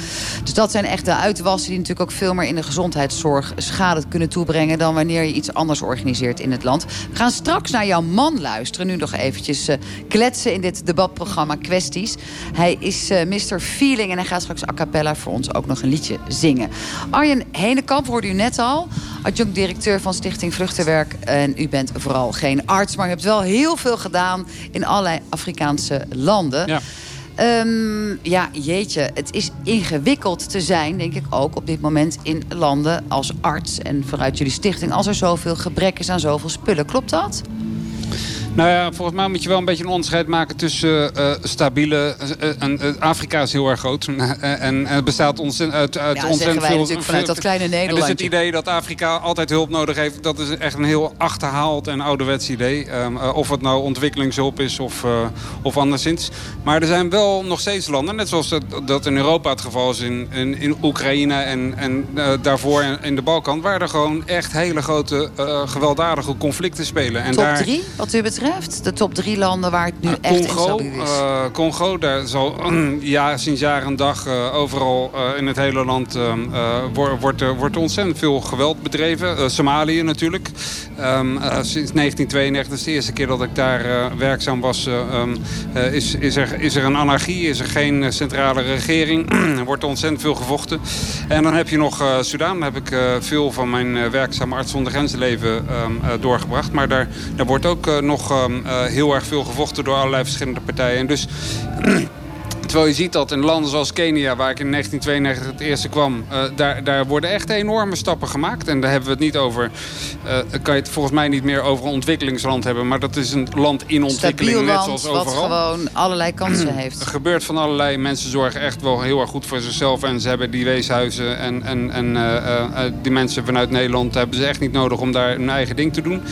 Dus dat zijn echt de uitwassen die natuurlijk ook veel meer... in de gezondheidszorg schade kunnen toebrengen... dan wanneer je iets anders organiseert in het land. We gaan straks naar jouw man luisteren. Nu nog eventjes eh, kletsen in dit debatprogramma Kwesties. Hij is Mr. Feeling en hij gaat straks a cappella voor ons ook nog een liedje zingen. Arjen Hennekamp hoorde u net al. Adjunct-directeur van Stichting Vruchtenwerk. En u bent vooral geen arts, maar u hebt wel heel veel gedaan... in allerlei Afrikaanse landen. Ja. Ehm, ja, jeetje, het is ingewikkeld te zijn, denk ik ook op dit moment in landen als arts en vanuit jullie stichting, als er zoveel gebrek is aan zoveel spullen. Klopt dat? Nou ja, volgens mij moet je wel een beetje een onderscheid maken tussen eh, stabiele... eh, en, eh, Afrika is heel erg groot. en het bestaat ontzettend uit, uit Ja, ontzettend wij veel... natuurlijk vanuit dat kleine En dus het idee dat Afrika altijd hulp nodig heeft... dat is echt een heel achterhaald en ouderwets idee. Ehm, eh, of het nou ontwikkelingshulp is of, of anderszins. Maar er zijn wel nog steeds landen, net zoals dat, dat in Europa het geval is... in, in, in Oekraïne en, en daarvoor in, de Balkan... waar er gewoon echt hele grote gewelddadige conflicten spelen. En top daar, drie, wat u betreft? De top drie landen waar het nu echt Congo, instabiel is. eh, Congo, daar zal ja, sinds jaar en dag eh, overal eh, in het hele land eh, eh, wo- wordt, er, wordt er ontzettend veel geweld bedreven. Somalië natuurlijk. Ehm, eh, sinds 1992, dat is de eerste keer dat ik daar werkzaam was, eh, ehm, eh, is, is, er, is er een anarchie, is er geen centrale regering. er wordt ontzettend veel gevochten. En dan heb je nog Sudaan, daar heb ik veel van mijn werkzame arts zonder grenzen leven ehm, doorgebracht. Maar daar, daar wordt ook eh, ehm, eh, heel erg veel gevochten door allerlei verschillende partijen. En dus Terwijl je ziet dat in landen zoals Kenia, waar ik in 1992 het eerste kwam... eh, daar, daar worden echt enorme stappen gemaakt. En daar hebben we het niet over... eh, kan je het volgens mij niet meer over een ontwikkelingsland hebben. Maar dat is een land in ontwikkeling, Stabiel net zoals wat overal. gewoon allerlei kansen heeft. Er gebeurt van allerlei. Mensen zorgen echt wel heel erg goed voor zichzelf. En ze hebben die weeshuizen en, en, en eh, die mensen vanuit Nederland hebben ze echt niet nodig om daar hun eigen ding te doen.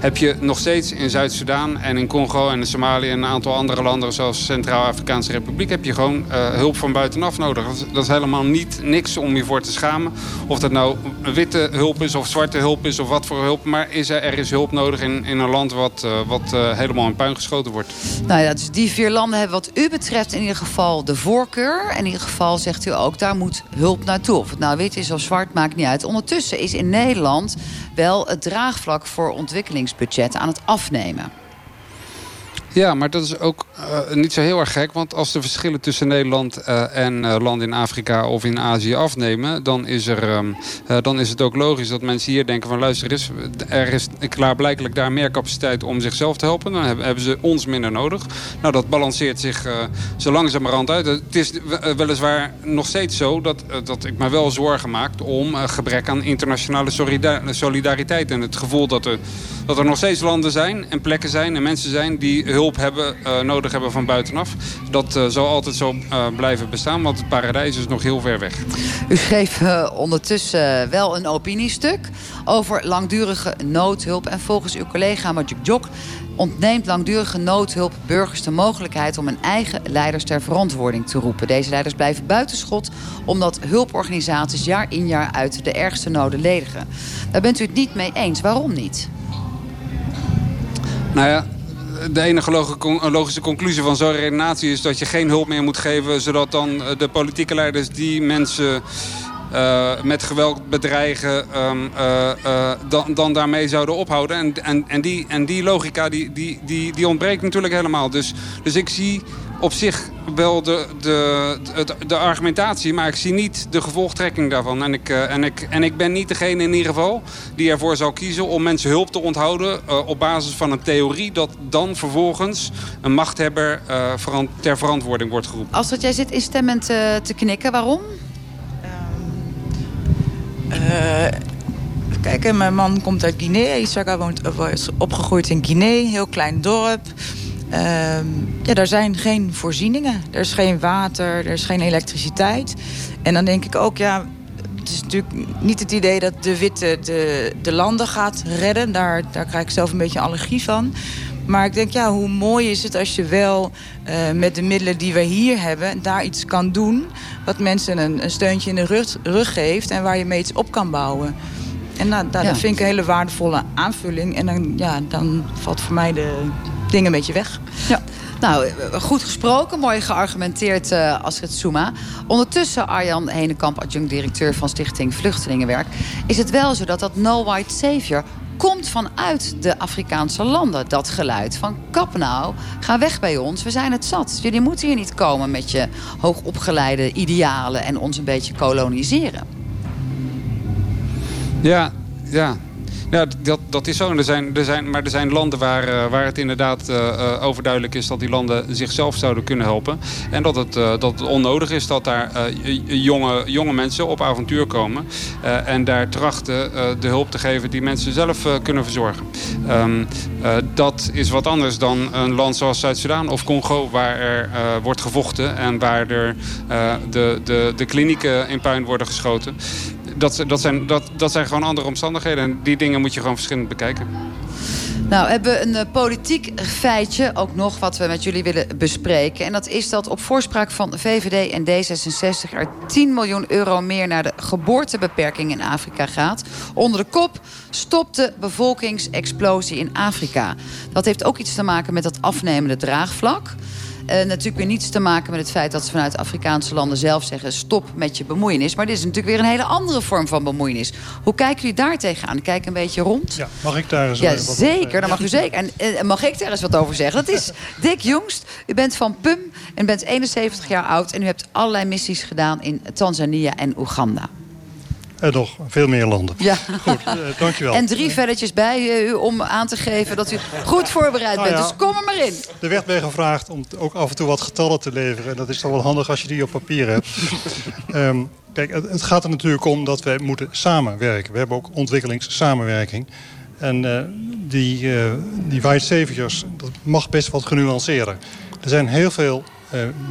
Heb je nog steeds in Zuid-Soedan en in Congo en in Somalië en een aantal andere landen zoals Centraal-Afrikaanse Republiek heb je gewoon eh, hulp van buitenaf nodig. Dat is, helemaal niet niks om je voor te schamen. Of dat nou witte hulp is of zwarte hulp is of wat voor hulp. Maar is er, er is hulp nodig in, in een land wat, eh, wat eh, helemaal in puin geschoten wordt. Nou ja, dus die vier landen hebben wat u betreft in ieder geval de voorkeur. En in ieder geval zegt u ook, daar moet hulp naartoe. Of het nou wit is of zwart, maakt niet uit. Ondertussen is in Nederland wel het draagvlak voor ontwikkelingsbudgetten aan het afnemen. Ja, maar dat is ook uh, niet zo heel erg gek. Want als de verschillen tussen Nederland uh, en uh, landen in Afrika of in Azië afnemen... Dan is, er, um, dan is het ook logisch dat mensen hier denken van... luister, is, er is klaarblijkelijk daar meer capaciteit om zichzelf te helpen. Dan hebben, hebben ze ons minder nodig. Nou, dat balanceert zich zo langzamerhand uit. Het is weliswaar nog steeds zo dat, dat ik me wel zorgen maak... om gebrek aan internationale solidariteit. En het gevoel dat er, dat er nog steeds landen zijn en plekken zijn en mensen zijn... die hulp hebben, uh, nodig hebben van buitenaf. Dat uh, zal altijd zo uh, blijven bestaan, want het paradijs is nog heel ver weg. U schreef ondertussen wel een opiniestuk over langdurige noodhulp. En volgens uw collega Majuk Jok ontneemt langdurige noodhulp burgers de mogelijkheid om hun eigen leiders ter verantwoording te roepen. Deze leiders blijven buitenschot omdat hulporganisaties jaar in jaar uit de ergste noden ledigen. Daar bent u het niet mee eens. Waarom niet? Nou ja, de enige logische conclusie van zo'n redenatie is dat je geen hulp meer moet geven... zodat dan eh, de politieke leiders die mensen uh, met geweld bedreigen... Uh, uh, dan, dan daarmee zouden ophouden. En, en, en, die, en die logica die, die, die, die ontbreekt natuurlijk helemaal. Dus, dus ik zie op zich wel de, de, de, de, argumentatie, maar ik zie niet de gevolgtrekking daarvan. En ik, uh, en, ik, en ik ben niet degene in ieder geval die ervoor zal kiezen om mensen hulp te onthouden uh, op basis van een theorie dat dan vervolgens een machthebber uh, verant ter verantwoording wordt geroepen. Als dat jij zit instemmend te knikken, waarom? Kijk, mijn man komt uit Guinea. Isaka woont, is opgegroeid in Guinea, heel klein dorp. Uh, ja, daar zijn geen voorzieningen. Er is geen water, er is geen elektriciteit. En dan denk ik ook, ja, het is natuurlijk niet het idee dat de witte de, de landen gaat redden. Daar, daar krijg ik zelf een beetje allergie van. Maar ik denk, ja, hoe mooi is het als je wel uh, met de middelen die we hier hebben... daar iets kan doen wat mensen een, een steuntje in de rug, rug, geeft... en waar je mee iets op kan bouwen. En nou, dat ja. vind ik een hele waardevolle aanvulling. En dan, ja, dan valt voor mij de dingen een beetje weg. Ja. Nou, goed gesproken, mooi geargumenteerd uh, Astrid Soema. Ondertussen, Arjan Henenkamp, adjunct-directeur van Stichting Vluchtelingenwerk... is het wel zo dat dat No White Savior komt vanuit de Afrikaanse landen. Dat geluid van kap nou, ga weg bij ons, we zijn het zat. Jullie moeten hier niet komen met je hoogopgeleide idealen... en ons een beetje koloniseren. Ja, ja, ja, dat, dat is zo. Er zijn, er zijn, maar er zijn landen waar, uh, waar het inderdaad uh, overduidelijk is... dat die landen zichzelf zouden kunnen helpen. En dat het, dat onnodig is dat daar jonge, jonge mensen op avontuur komen... en daar trachten de hulp te geven die mensen zelf kunnen verzorgen. Um, dat is wat anders dan een land zoals Zuid-Soedan of Congo... waar er wordt gevochten en waar er de, de, de klinieken in puin worden geschoten dat, dat, zijn, dat, dat zijn gewoon andere omstandigheden. En die dingen moet je gewoon verschillend bekijken. Nou, we hebben een uh, politiek feitje ook nog wat we met jullie willen bespreken. En dat is dat op voorspraak van VVD en D66 er 10 miljoen euro meer naar de geboortebeperking in Afrika gaat. Onder de kop stopt de bevolkingsexplosie in Afrika. Dat heeft ook iets te maken met dat afnemende draagvlak. Uh, natuurlijk weer niets te maken met het feit dat ze vanuit Afrikaanse landen zelf zeggen: stop met je bemoeienis. Maar dit is natuurlijk weer een hele andere vorm van bemoeienis. Hoe kijken jullie daar tegenaan? Kijk een beetje rond. Ja, mag ik daar eens ja, wat zeker, dan mag u zeker. En uh, mag ik daar eens wat over zeggen? Dat is Dick Jongst. U bent van PUM en bent 71 jaar oud. En u hebt allerlei missies gedaan in Tanzania en Oeganda. En nog veel meer landen. Ja. Goed, uh, dankjewel. En drie velletjes bij u om aan te geven dat u goed voorbereid nou bent. ja, dus kom er maar in. Er werd mij gevraagd om ook af en toe wat getallen te leveren. En dat is dan wel handig als je die op papier hebt. um, kijk, het, het, gaat er natuurlijk om dat wij moeten samenwerken. We hebben ook ontwikkelingssamenwerking. En uh, die, uh, die white saviors, dat mag best wat genuanceerder. Er zijn heel veel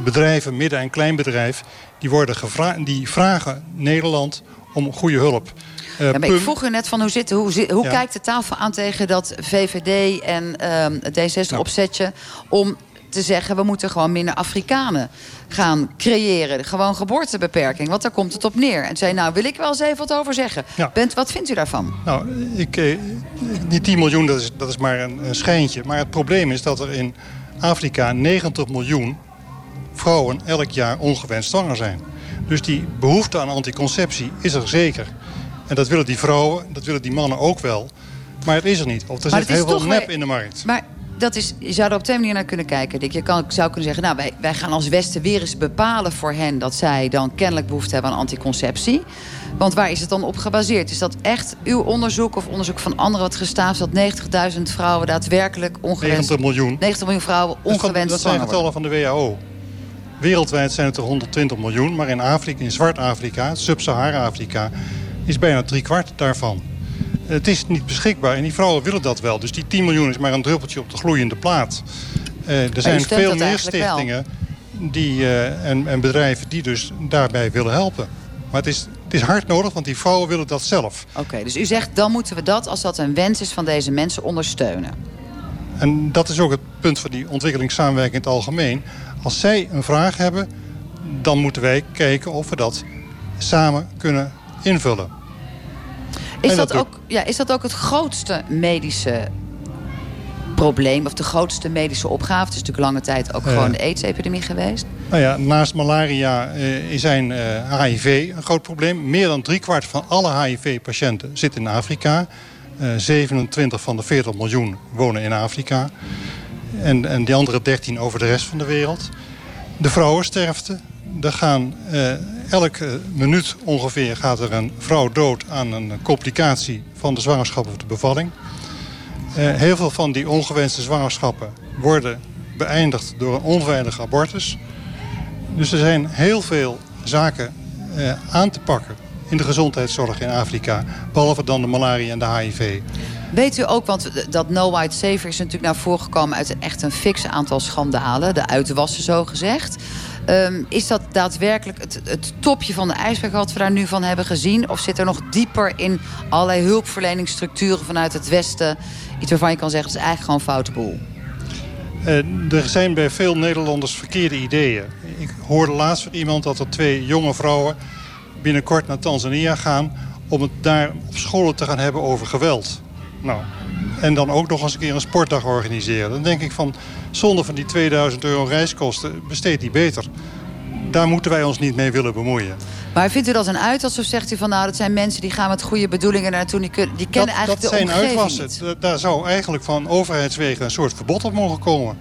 bedrijven, midden- en kleinbedrijf... die, worden die vragen Nederland om goede hulp. Uh, ja, maar ik vroeg u net van hoe, zit, hoe, hoe ja. kijkt de tafel aan tegen dat VVD en uh, D66 nou. opzetje om te zeggen we moeten gewoon minder Afrikanen gaan creëren. Gewoon geboortebeperking, want daar komt het op neer. En zei, nou wil ik wel eens even wat over zeggen. Ja. Bent, wat vindt u daarvan? Nou, ik, eh, die 10 miljoen dat is, dat is maar een, een schijntje. Maar het probleem is dat er in Afrika 90 miljoen vrouwen elk jaar ongewenst zwanger zijn. Dus die behoefte aan anticonceptie is er zeker. En dat willen die vrouwen, dat willen die mannen ook wel. Maar het is er niet. Of er zit heel veel nep in de markt. Maar dat is, je zou er op twee manieren naar kunnen kijken. Dick. Je kan, zou kunnen zeggen, nou, wij, wij gaan als Westen weer eens bepalen voor hen... dat zij dan kennelijk behoefte hebben aan anticonceptie. Want waar is het dan op gebaseerd? Is dat echt uw onderzoek of onderzoek van anderen wat gestaafd... dat 90.000 vrouwen daadwerkelijk ongewenst... 90 miljoen. 90 miljoen vrouwen ongewenst Dat zijn getallen van de WHO. Wereldwijd zijn het er 120 miljoen. Maar in Afrika, in Zwart-Afrika, Sub-Sahara-Afrika... is bijna drie kwart daarvan. Het is niet beschikbaar en die vrouwen willen dat wel. Dus die 10 miljoen is maar een druppeltje op de gloeiende plaat. Uh, er zijn veel meer stichtingen die, uh, en, en, bedrijven die dus daarbij willen helpen. Maar het is, het is hard nodig, want die vrouwen willen dat zelf. Oké, dus u zegt dan moeten we dat, als dat een wens is van deze mensen, ondersteunen. En dat is ook het punt van die ontwikkelingssamenwerking in het algemeen. Als zij een vraag hebben, dan moeten wij kijken of we dat samen kunnen invullen. Is dat, ook, ja, is dat ook het grootste medische probleem... of de grootste medische opgave? Het is natuurlijk lange tijd ook gewoon de AIDS-epidemie geweest. Nou ja, naast malaria uh, zijn uh, HIV een groot probleem. Meer dan driekwart van alle HIV-patiënten zit in Afrika. Uh, 27 van de 40 miljoen wonen in Afrika. En, en die andere 13 over de rest van de wereld. De vrouwensterfte. Er gaan elke minuut ongeveer gaat er een vrouw dood aan een complicatie van de zwangerschap of de bevalling. Uh, heel veel van die ongewenste zwangerschappen worden beëindigd door een onveilige abortus. Dus er zijn heel veel zaken uh, aan te pakken in de gezondheidszorg in Afrika. Behalve dan de malaria en de HIV. Weet u ook, want dat No White Saver is natuurlijk naar voren gekomen... uit een echt een fix aantal schandalen. De uitwassen zo gezegd. Um, is dat daadwerkelijk het, het, topje van de ijsberg wat we daar nu van hebben gezien? Of zit er nog dieper in allerlei hulpverleningsstructuren vanuit het Westen... iets waarvan je kan zeggen, het is eigenlijk gewoon foute boel? Uh, er zijn bij veel Nederlanders verkeerde ideeën. Ik hoorde laatst van iemand dat er twee jonge vrouwen binnenkort naar Tanzania gaan... om het daar op scholen te gaan hebben over geweld. Nou, en dan ook nog eens een keer een sportdag organiseren. Dan denk ik van, zonder van die 2000 euro reiskosten, besteed die beter. Daar moeten wij ons niet mee willen bemoeien. Maar vindt u dat een uitwas of zegt u van nou, dat zijn mensen die gaan met goede bedoelingen naartoe, die, die kennen dat, eigenlijk dat de zijn omgeving uitwassen. niet? Daar zou eigenlijk van overheidswegen een soort verbod op mogen komen.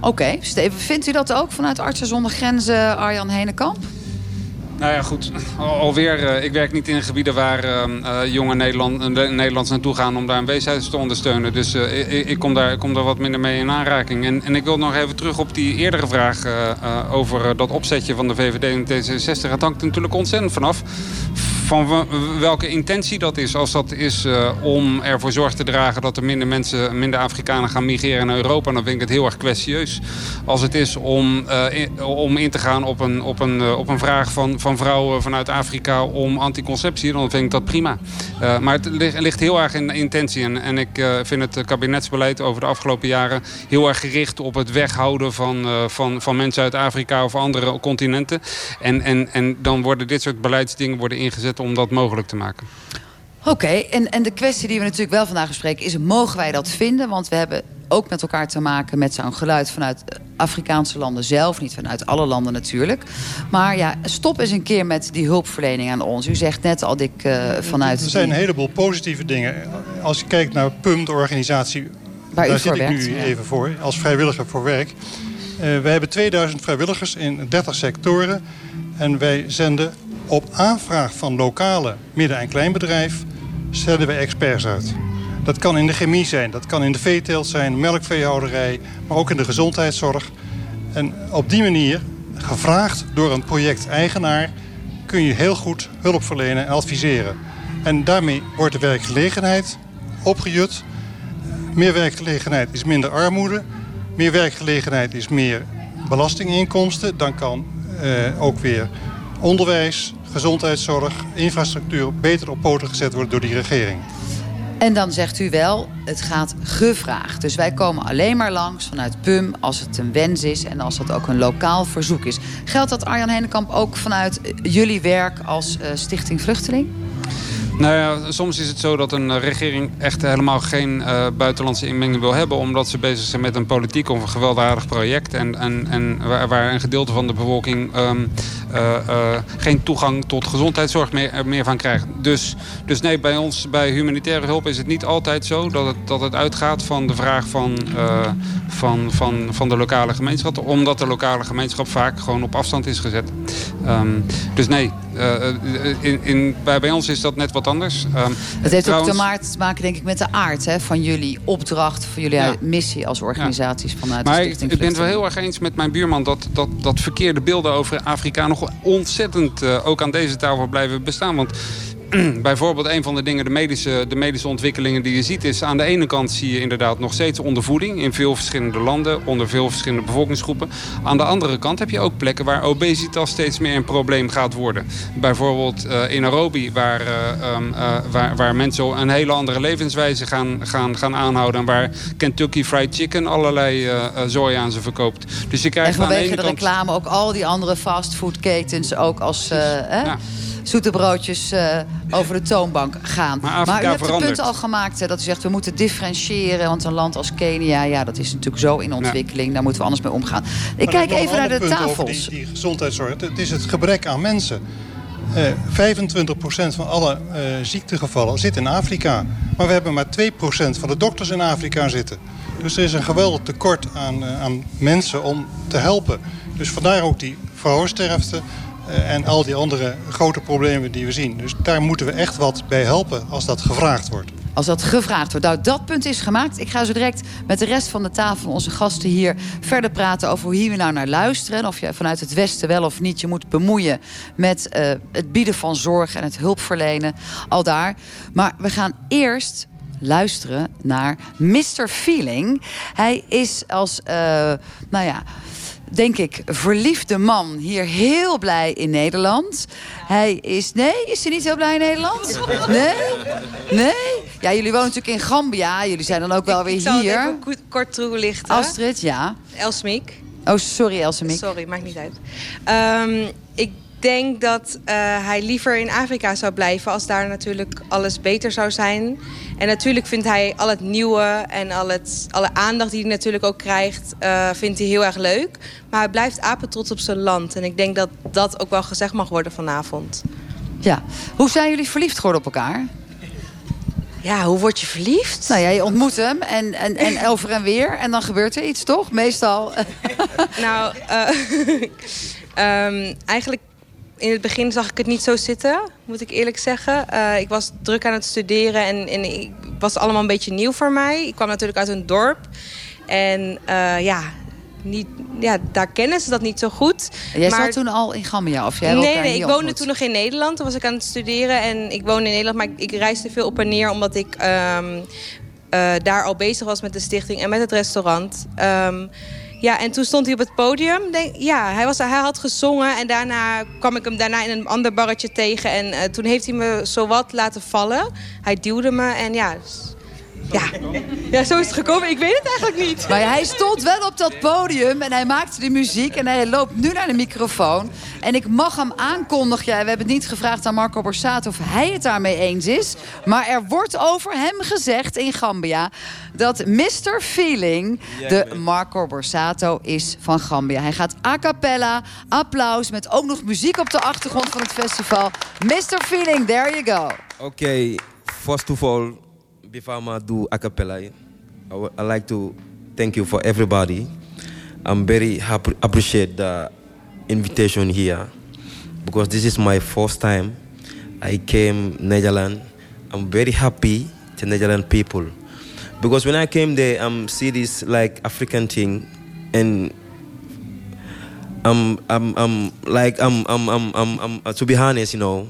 Oké, Steven, vindt u dat ook vanuit Artsen zonder Grenzen, Arjan Henenkamp? Nou ja, goed. Alweer, uh, ik werk niet in gebieden waar uh, uh, jonge Nederland, Nederlands naartoe gaan om daar een weeshuis te ondersteunen. Dus ik, ik, kom daar, kom daar wat minder mee in aanraking. En, en ik wil nog even terug op die eerdere vraag over dat opzetje van de VVD en D66. Het hangt natuurlijk ontzettend vanaf van welke intentie dat is. Als dat is uh, om ervoor zorg te dragen dat er minder mensen, minder Afrikanen gaan migreren naar Europa, dan vind ik het heel erg kwestieus. Als het is om, uh, in, om in te gaan op een, op een, uh, op een vraag van, van vrouwen vanuit Afrika om anticonceptie, dan vind ik dat prima. maar het ligt, ligt, heel erg in de intentie. En, en ik vind het kabinetsbeleid over de afgelopen jaren heel erg gericht op het weghouden van, van, van mensen uit Afrika of andere continenten. En, en, en dan worden dit soort beleidsdingen worden ingezet om dat mogelijk te maken. Oké, en, en de kwestie die we natuurlijk wel vandaag bespreken is... mogen wij dat vinden? Want we hebben ook met elkaar te maken met zo'n geluid vanuit Afrikaanse landen zelf. Niet vanuit alle landen natuurlijk. Maar ja, stop eens een keer met die hulpverlening aan ons. U zegt net al, Dick, uh, vanuit... Er zijn een heleboel positieve dingen. Als je kijkt naar PUM, de organisatie... Waar daar zit ik werkt, nu ja. even voor, als vrijwilliger voor werk. Uh, wij hebben 2000 vrijwilligers in 30 sectoren. En wij zenden op aanvraag van lokale midden- en kleinbedrijf stellen wij experts uit. Dat kan in de chemie zijn, dat kan in de veeteelt zijn, melkveehouderij, maar ook in de gezondheidszorg. En op die manier, gevraagd door een projecteigenaar, kun je heel goed hulp verlenen en adviseren. En daarmee wordt de werkgelegenheid opgejut. Meer werkgelegenheid is minder armoede. Meer werkgelegenheid is meer belastinginkomsten. Dan kan uh, ook weer onderwijs, gezondheidszorg, infrastructuur beter op poten gezet worden door die regering. En dan zegt u wel, het gaat gevraagd. Dus wij komen alleen maar langs vanuit PUM als het een wens is... en als dat ook een lokaal verzoek is. Geldt dat, Arjan Hennekamp, ook vanuit jullie werk als uh, Stichting Vluchteling? Nou ja, soms is het zo dat een eh, regering echt helemaal geen uh, buitenlandse inmenging wil hebben. Omdat ze bezig zijn met een politiek of een gewelddadig project. En, en, en waar, waar een gedeelte van de bevolking um, uh, geen toegang tot gezondheidszorg meer, meer van krijgt. Dus, dus nee, bij ons, bij humanitaire hulp is het niet altijd zo dat het, dat het uitgaat van de vraag van, van, van, van de lokale gemeenschap. Omdat de lokale gemeenschap vaak gewoon op afstand is gezet. Um, dus nee, in, in, bij, bij ons is dat net wat anders. Um, het heeft trouwens... ook te maken, denk ik, met de aard hè, van jullie opdracht, van jullie ja. missie als organisaties ja. vanuit maar de Stichting. Ik, ik ben het wel heel erg eens met mijn buurman dat, dat, dat verkeerde beelden over Afrika nog ontzettend uh, ook aan deze tafel blijven bestaan. Want bijvoorbeeld een van de dingen, de medische, de medische ontwikkelingen die je ziet... is aan de ene kant zie je inderdaad nog steeds ondervoeding... in veel verschillende landen, onder veel verschillende bevolkingsgroepen. Aan de andere kant heb je ook plekken waar obesitas steeds meer een probleem gaat worden. Bijvoorbeeld uh, in Nairobi, waar, uh, um, uh, waar, waar mensen een hele andere levenswijze gaan, gaan, gaan aanhouden... en waar Kentucky Fried Chicken allerlei zooi aan ze verkoopt. Dus je krijgt en vanwege aan de, de reclame ook al die andere fastfoodketens ook als... Ja zoete broodjes uh, over de toonbank gaan. Maar, maar u hebt verandert. het punt al gemaakt hè, dat u zegt we moeten differentiëren. Want een land als Kenia, ja, dat is natuurlijk zo in ontwikkeling. Ja. Daar moeten we anders mee omgaan. Ik maar kijk even naar de tafels. Die, die gezondheidszorg. Het is het gebrek aan mensen. Uh, 25% van alle uh, ziektegevallen zit in Afrika. Maar we hebben maar 2% van de dokters in Afrika zitten. Dus er is een geweldig tekort aan, uh, aan mensen om te helpen. Dus vandaar ook die vrouwensterfte, en al die andere grote problemen die we zien. Dus daar moeten we echt wat bij helpen als dat gevraagd wordt. Als dat gevraagd wordt. Nou, dat punt is gemaakt. Ik ga zo direct met de rest van de tafel, onze gasten hier, verder praten over hoe hier we nou naar luisteren. En of je vanuit het Westen wel of niet je moet bemoeien met uh, het bieden van zorg en het hulpverlenen. Al daar. Maar we gaan eerst luisteren naar Mr. Feeling. Hij is als, uh, nou ja denk ik, verliefde man hier heel blij in Nederland. Hij is... Nee, is hij niet heel blij in Nederland? Nee? Nee? Ja, jullie wonen natuurlijk in Gambia. Jullie zijn dan ook wel weer ik zal hier. Het even kort toelichten. Astrid, ja. Elsmiek. Oh, sorry Elsemiek. Sorry, maakt niet uit. Um, ik denk dat uh, hij liever in Afrika zou blijven... als daar natuurlijk alles beter zou zijn. En natuurlijk vindt hij al het nieuwe en al het, alle aandacht die hij natuurlijk ook krijgt... Uh, vindt hij heel erg leuk. Maar hij blijft apetrots op zijn land. En ik denk dat dat ook wel gezegd mag worden vanavond. Ja. Hoe zijn jullie verliefd geworden op elkaar? Ja, hoe word je verliefd? Nou ja, je ontmoet hem en, en, en over en weer. En dan gebeurt er iets, toch? Meestal. nou, uh, um, eigenlijk in het begin zag ik het niet zo zitten, moet ik eerlijk zeggen. Uh, ik was druk aan het studeren en, en ik was allemaal een beetje nieuw voor mij. Ik kwam natuurlijk uit een dorp. En uh, ja, niet, ja, daar kennen ze dat niet zo goed. Jij maar... zat toen al in Gambia? Of jij nee, nee, ik woonde ontmoet? toen nog in Nederland. Toen was ik aan het studeren en ik woonde in Nederland. Maar ik, ik reisde veel op en neer omdat ik um, uh, daar al bezig was met de stichting en met het restaurant. Um, ja, en toen stond hij op het podium. Denk, ja, hij, was, hij had gezongen en daarna kwam ik hem daarna in een ander barretje tegen. En uh, toen heeft hij me zowat laten vallen. Hij duwde me en ja... Ja. ja, zo is het gekomen. Ik weet het eigenlijk niet. Maar hij stond wel op dat podium en hij maakte de muziek... en hij loopt nu naar de microfoon. En ik mag hem aankondigen. Ja, we hebben het niet gevraagd aan Marco Borsato of hij het daarmee eens is. Maar er wordt over hem gezegd in Gambia... dat Mr. Feeling de Marco Borsato is van Gambia. Hij gaat a cappella, applaus... met ook nog muziek op de achtergrond van het festival. Mr. Feeling, there you go. Oké, okay, first of all... before I do a cappella, I, I like to thank you for everybody. I'm very happy, appreciate the invitation here because this is my first time I came Netherlands. I'm very happy to Netherlands people because when I came there, I'm see this like African thing and. I'm, I'm, I'm like, I'm, I'm, I'm, I'm, uh, to be honest, you know,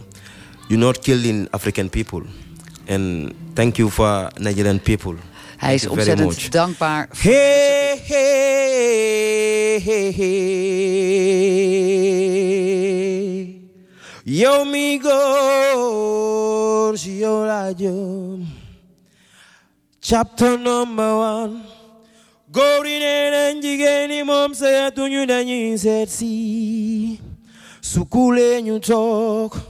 you're not killing African people. And thank you for Nigerian people. Hij is ontzettend dankbaar. Hey, hey, hey, hey. Yo, migos, yo, radio. Chapter number one. Gori nene njigeni mom se tunyu na nyin set. Sukule nyu talk.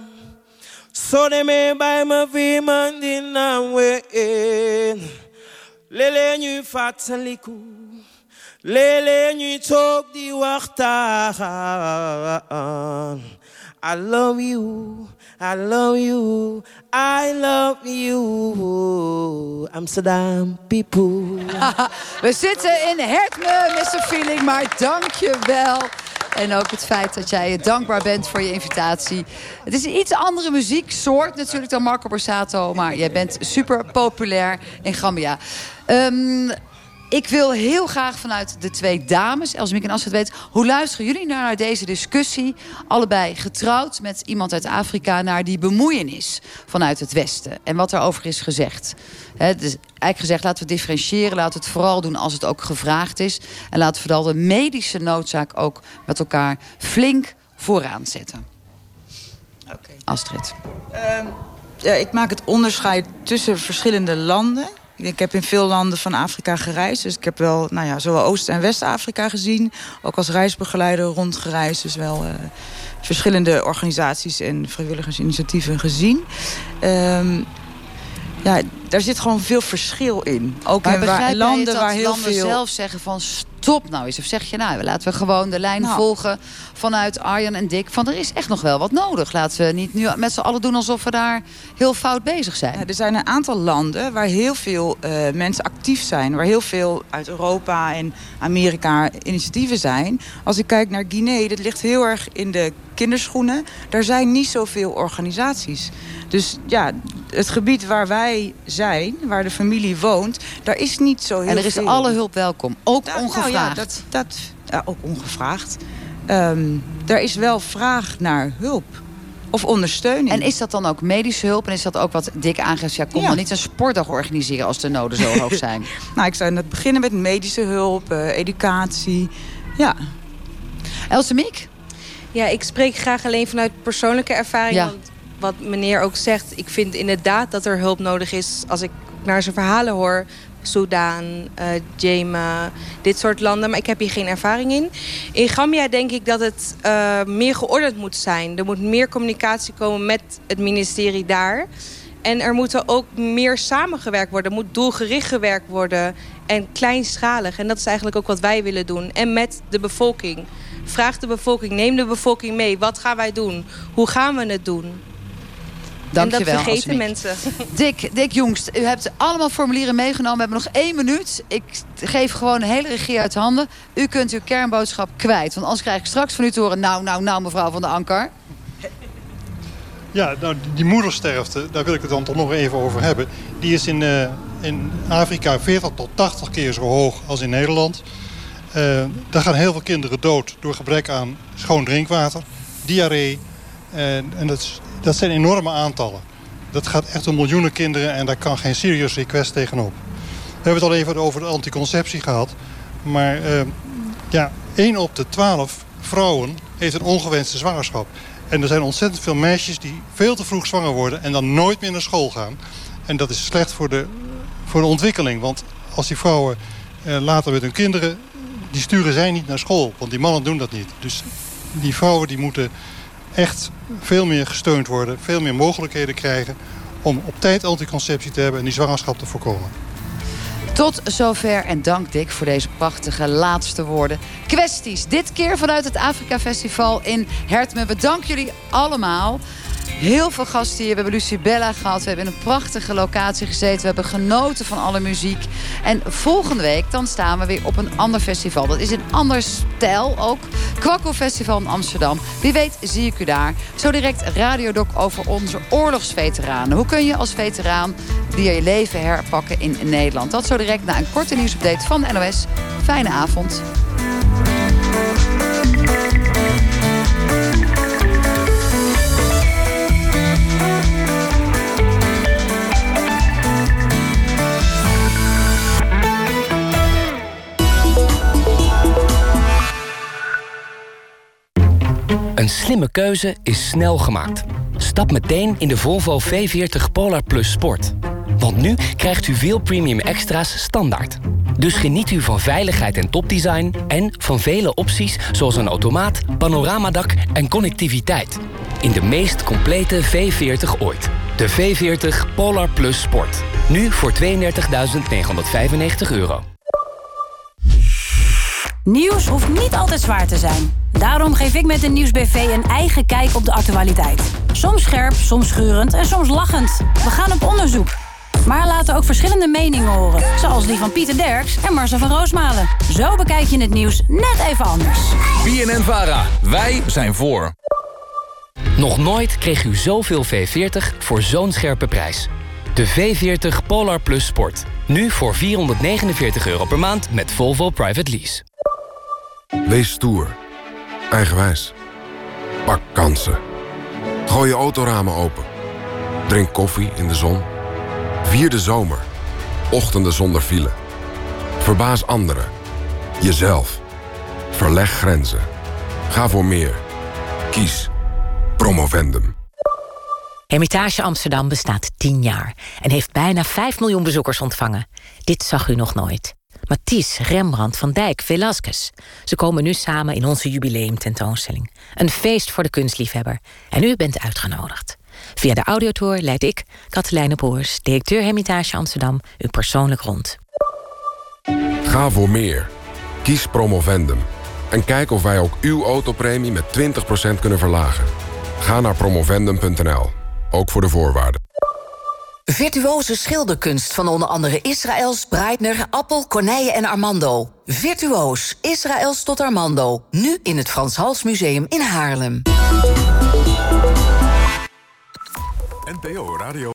soo demee bay ma fi man dina ween léeg-léeg ñuy fàttaliku léeg-léeg ñuy toog di waxtaan I love you. I love you. I love you. Amsterdam people. We zitten in Hertme, Mr. Feeling, maar dank je wel. En ook het feit dat jij dankbaar bent voor je invitatie. Het is een iets andere muzieksoort natuurlijk dan Marco Borsato. Maar jij bent super populair in Gambia. Ehm, ik wil heel graag vanuit de twee dames, Elsemiek en Astrid weet... hoe luisteren jullie nou naar deze discussie? Allebei getrouwd met iemand uit Afrika... naar die bemoeienis vanuit het Westen. En wat daarover is gezegd. He, dus eigenlijk gezegd, laten we differentiëren. Laten we het vooral doen als het ook gevraagd is. En laten we vooral de medische noodzaak ook met elkaar flink vooraan zetten. Astrid. Ehm, ja, ik maak het onderscheid tussen verschillende landen. Ik heb in veel landen van Afrika gereisd. Dus ik heb wel nou ja, zowel Oost- en West-Afrika gezien. Ook als reisbegeleider rondgereisd. Dus wel uh, verschillende organisaties en vrijwilligersinitiatieven gezien. Um, ja, daar zit gewoon veel verschil in. Ook maar in waar, landen waar heel landen veel... zelf zeggen van stop nou eens. Of zeg je nou, laten we gewoon de lijn Nou. volgen vanuit Arjan en Dick. Van er is echt nog wel wat nodig. Laten we niet nu met z'n allen doen alsof we daar heel fout bezig zijn. Ja, er zijn een aantal landen waar heel veel eh, mensen actief zijn. Waar heel veel uit Europa en Amerika initiatieven zijn. Als ik kijk naar Guinea, dat ligt heel erg in de kinderschoenen. Daar zijn niet zoveel organisaties. Dus ja, het gebied waar wij zijn, waar de familie woont... daar is niet zo heel En er is veel. alle hulp welkom. Ook Nou, nou. Ja, dat, dat, ja, ook ongevraagd. Ehm er is wel vraag naar hulp. Of ondersteuning. En is dat dan ook medische hulp? En is dat ook wat Dick aangeeft? Ja, kom Ja. dan niet een sportdag organiseren als de noden zo hoog zijn. nou, ik zou net beginnen met medische hulp, eh, educatie. Ja. Elsemiek? Ja, ik spreek graag alleen vanuit persoonlijke ervaring. Ja. Want wat meneer ook zegt, ik vind inderdaad dat er hulp nodig is... als ik naar zijn verhalen hoor. Soudaan, eh Jema, dit soort landen. Maar ik heb hier geen ervaring in. In Gambia denk ik dat het eh, meer geordend moet zijn. Er moet meer communicatie komen met het ministerie daar. En er moet ook meer samengewerkt worden. Er moet doelgericht gewerkt worden. En kleinschalig. En dat is eigenlijk ook wat wij willen doen. En met de bevolking. Vraag de bevolking, neem de bevolking mee. Wat gaan wij doen? Hoe gaan we het doen? Dank en je dat wel, vergeten mensen. Dick, Dick Jongst, u hebt allemaal formulieren meegenomen. We hebben nog één minuut. Ik geef gewoon de hele regie uit handen. U kunt uw kernboodschap kwijt. Want anders krijg ik straks van u te horen... nou, nou, nou, mevrouw van de Anker. Ja, nou, die- die moedersterfte, daar wil ik het dan toch nog even over hebben. Die is in, eh, in Afrika 40 tot 80 keer zo hoog als in Nederland. Eh, daar gaan heel veel kinderen dood door gebrek aan schoon drinkwater, diarree. En, en dat, is- dat zijn enorme aantallen. Dat gaat echt om miljoenen kinderen en daar kan geen serious request tegenop. We hebben het al even over de anticonceptie gehad. Maar eh, ja, 1 op de 12 vrouwen heeft een ongewenste zwangerschap. En er zijn ontzettend veel meisjes die veel te vroeg zwanger worden... en dan nooit meer naar school gaan. En dat is slecht voor de, voor de ontwikkeling. Want als die vrouwen eh, later met hun kinderen... die sturen zij niet naar school. Want die mannen doen dat niet. Dus die vrouwen die moeten echt veel meer gesteund worden. Veel meer mogelijkheden krijgen om op tijd anticonceptie te hebben... en die zwangerschap te voorkomen. Tot zover en dank Dick voor deze prachtige laatste woorden. Kwesties, dit keer vanuit het Afrika Festival in Hertme. Bedankt jullie allemaal. Heel veel gasten hier. We hebben Lucibella gehad. We hebben in een prachtige locatie gezeten. We hebben genoten van alle muziek. En volgende week dan staan we weer op een ander festival. Dat is een ander stijl ook. Kwakko Festival in Amsterdam. Wie weet zie ik u daar. Zo direct radiodoc over onze oorlogsveteranen. Hoe kun je als veteraan weer je leven herpakken in Nederland? Dat zo direct na een korte nieuwsupdate van NOS. Fijne avond. Een slimme keuze is snel gemaakt. Stap meteen in de Volvo V40 Polar Plus Sport. Want nu krijgt u veel premium extra's standaard. Dus geniet u van veiligheid en topdesign... en van vele opties zoals een automaat, panoramadak en connectiviteit. In de meest complete V40 ooit. De V40 Polar Plus Sport. Nu voor 32.995 euro. Nieuws hoeft niet altijd zwaar te zijn. Daarom geef ik met de Nieuwsbv een eigen kijk op de actualiteit. Soms scherp, soms schurend en soms lachend. We gaan op onderzoek. Maar laten ook verschillende meningen horen. Zoals die van Pieter Derks en Marcel van Roosmalen. Zo bekijk je het nieuws net even anders. BNN Vara. Wij zijn voor. Nog nooit kreeg u zoveel V40 voor zo'n scherpe prijs. De V40 Polar Plus Sport. Nu voor 449 euro per maand met Volvo Private Lease. Wees stoer. Eigenwijs. Pak kansen. Gooi je autoramen open. Drink koffie in de zon. Vier de zomer. Ochtenden zonder file. Verbaas anderen. Jezelf. Verleg grenzen. Ga voor meer. Kies. Promovendum. Hermitage Amsterdam bestaat 10 jaar en heeft bijna 5 miljoen bezoekers ontvangen. Dit zag u nog nooit. Matisse, Rembrandt, Van Dijk, Velasquez. Ze komen nu samen in onze jubileumtentoonstelling. Een feest voor de kunstliefhebber. En u bent uitgenodigd. Via de audiotour leid ik, Katelijne Boers, directeur Hermitage Amsterdam, u persoonlijk rond. Ga voor meer. Kies Promovendum. En kijk of wij ook uw autopremie met 20% kunnen verlagen. Ga naar promovendum.nl. Ook voor de voorwaarden. Virtuoze schilderkunst van onder andere Israëls, Breitner, Appel, Corneille en Armando. Virtuoos, Israëls tot Armando. Nu in het Frans Hals Museum in Haarlem. NPO Radio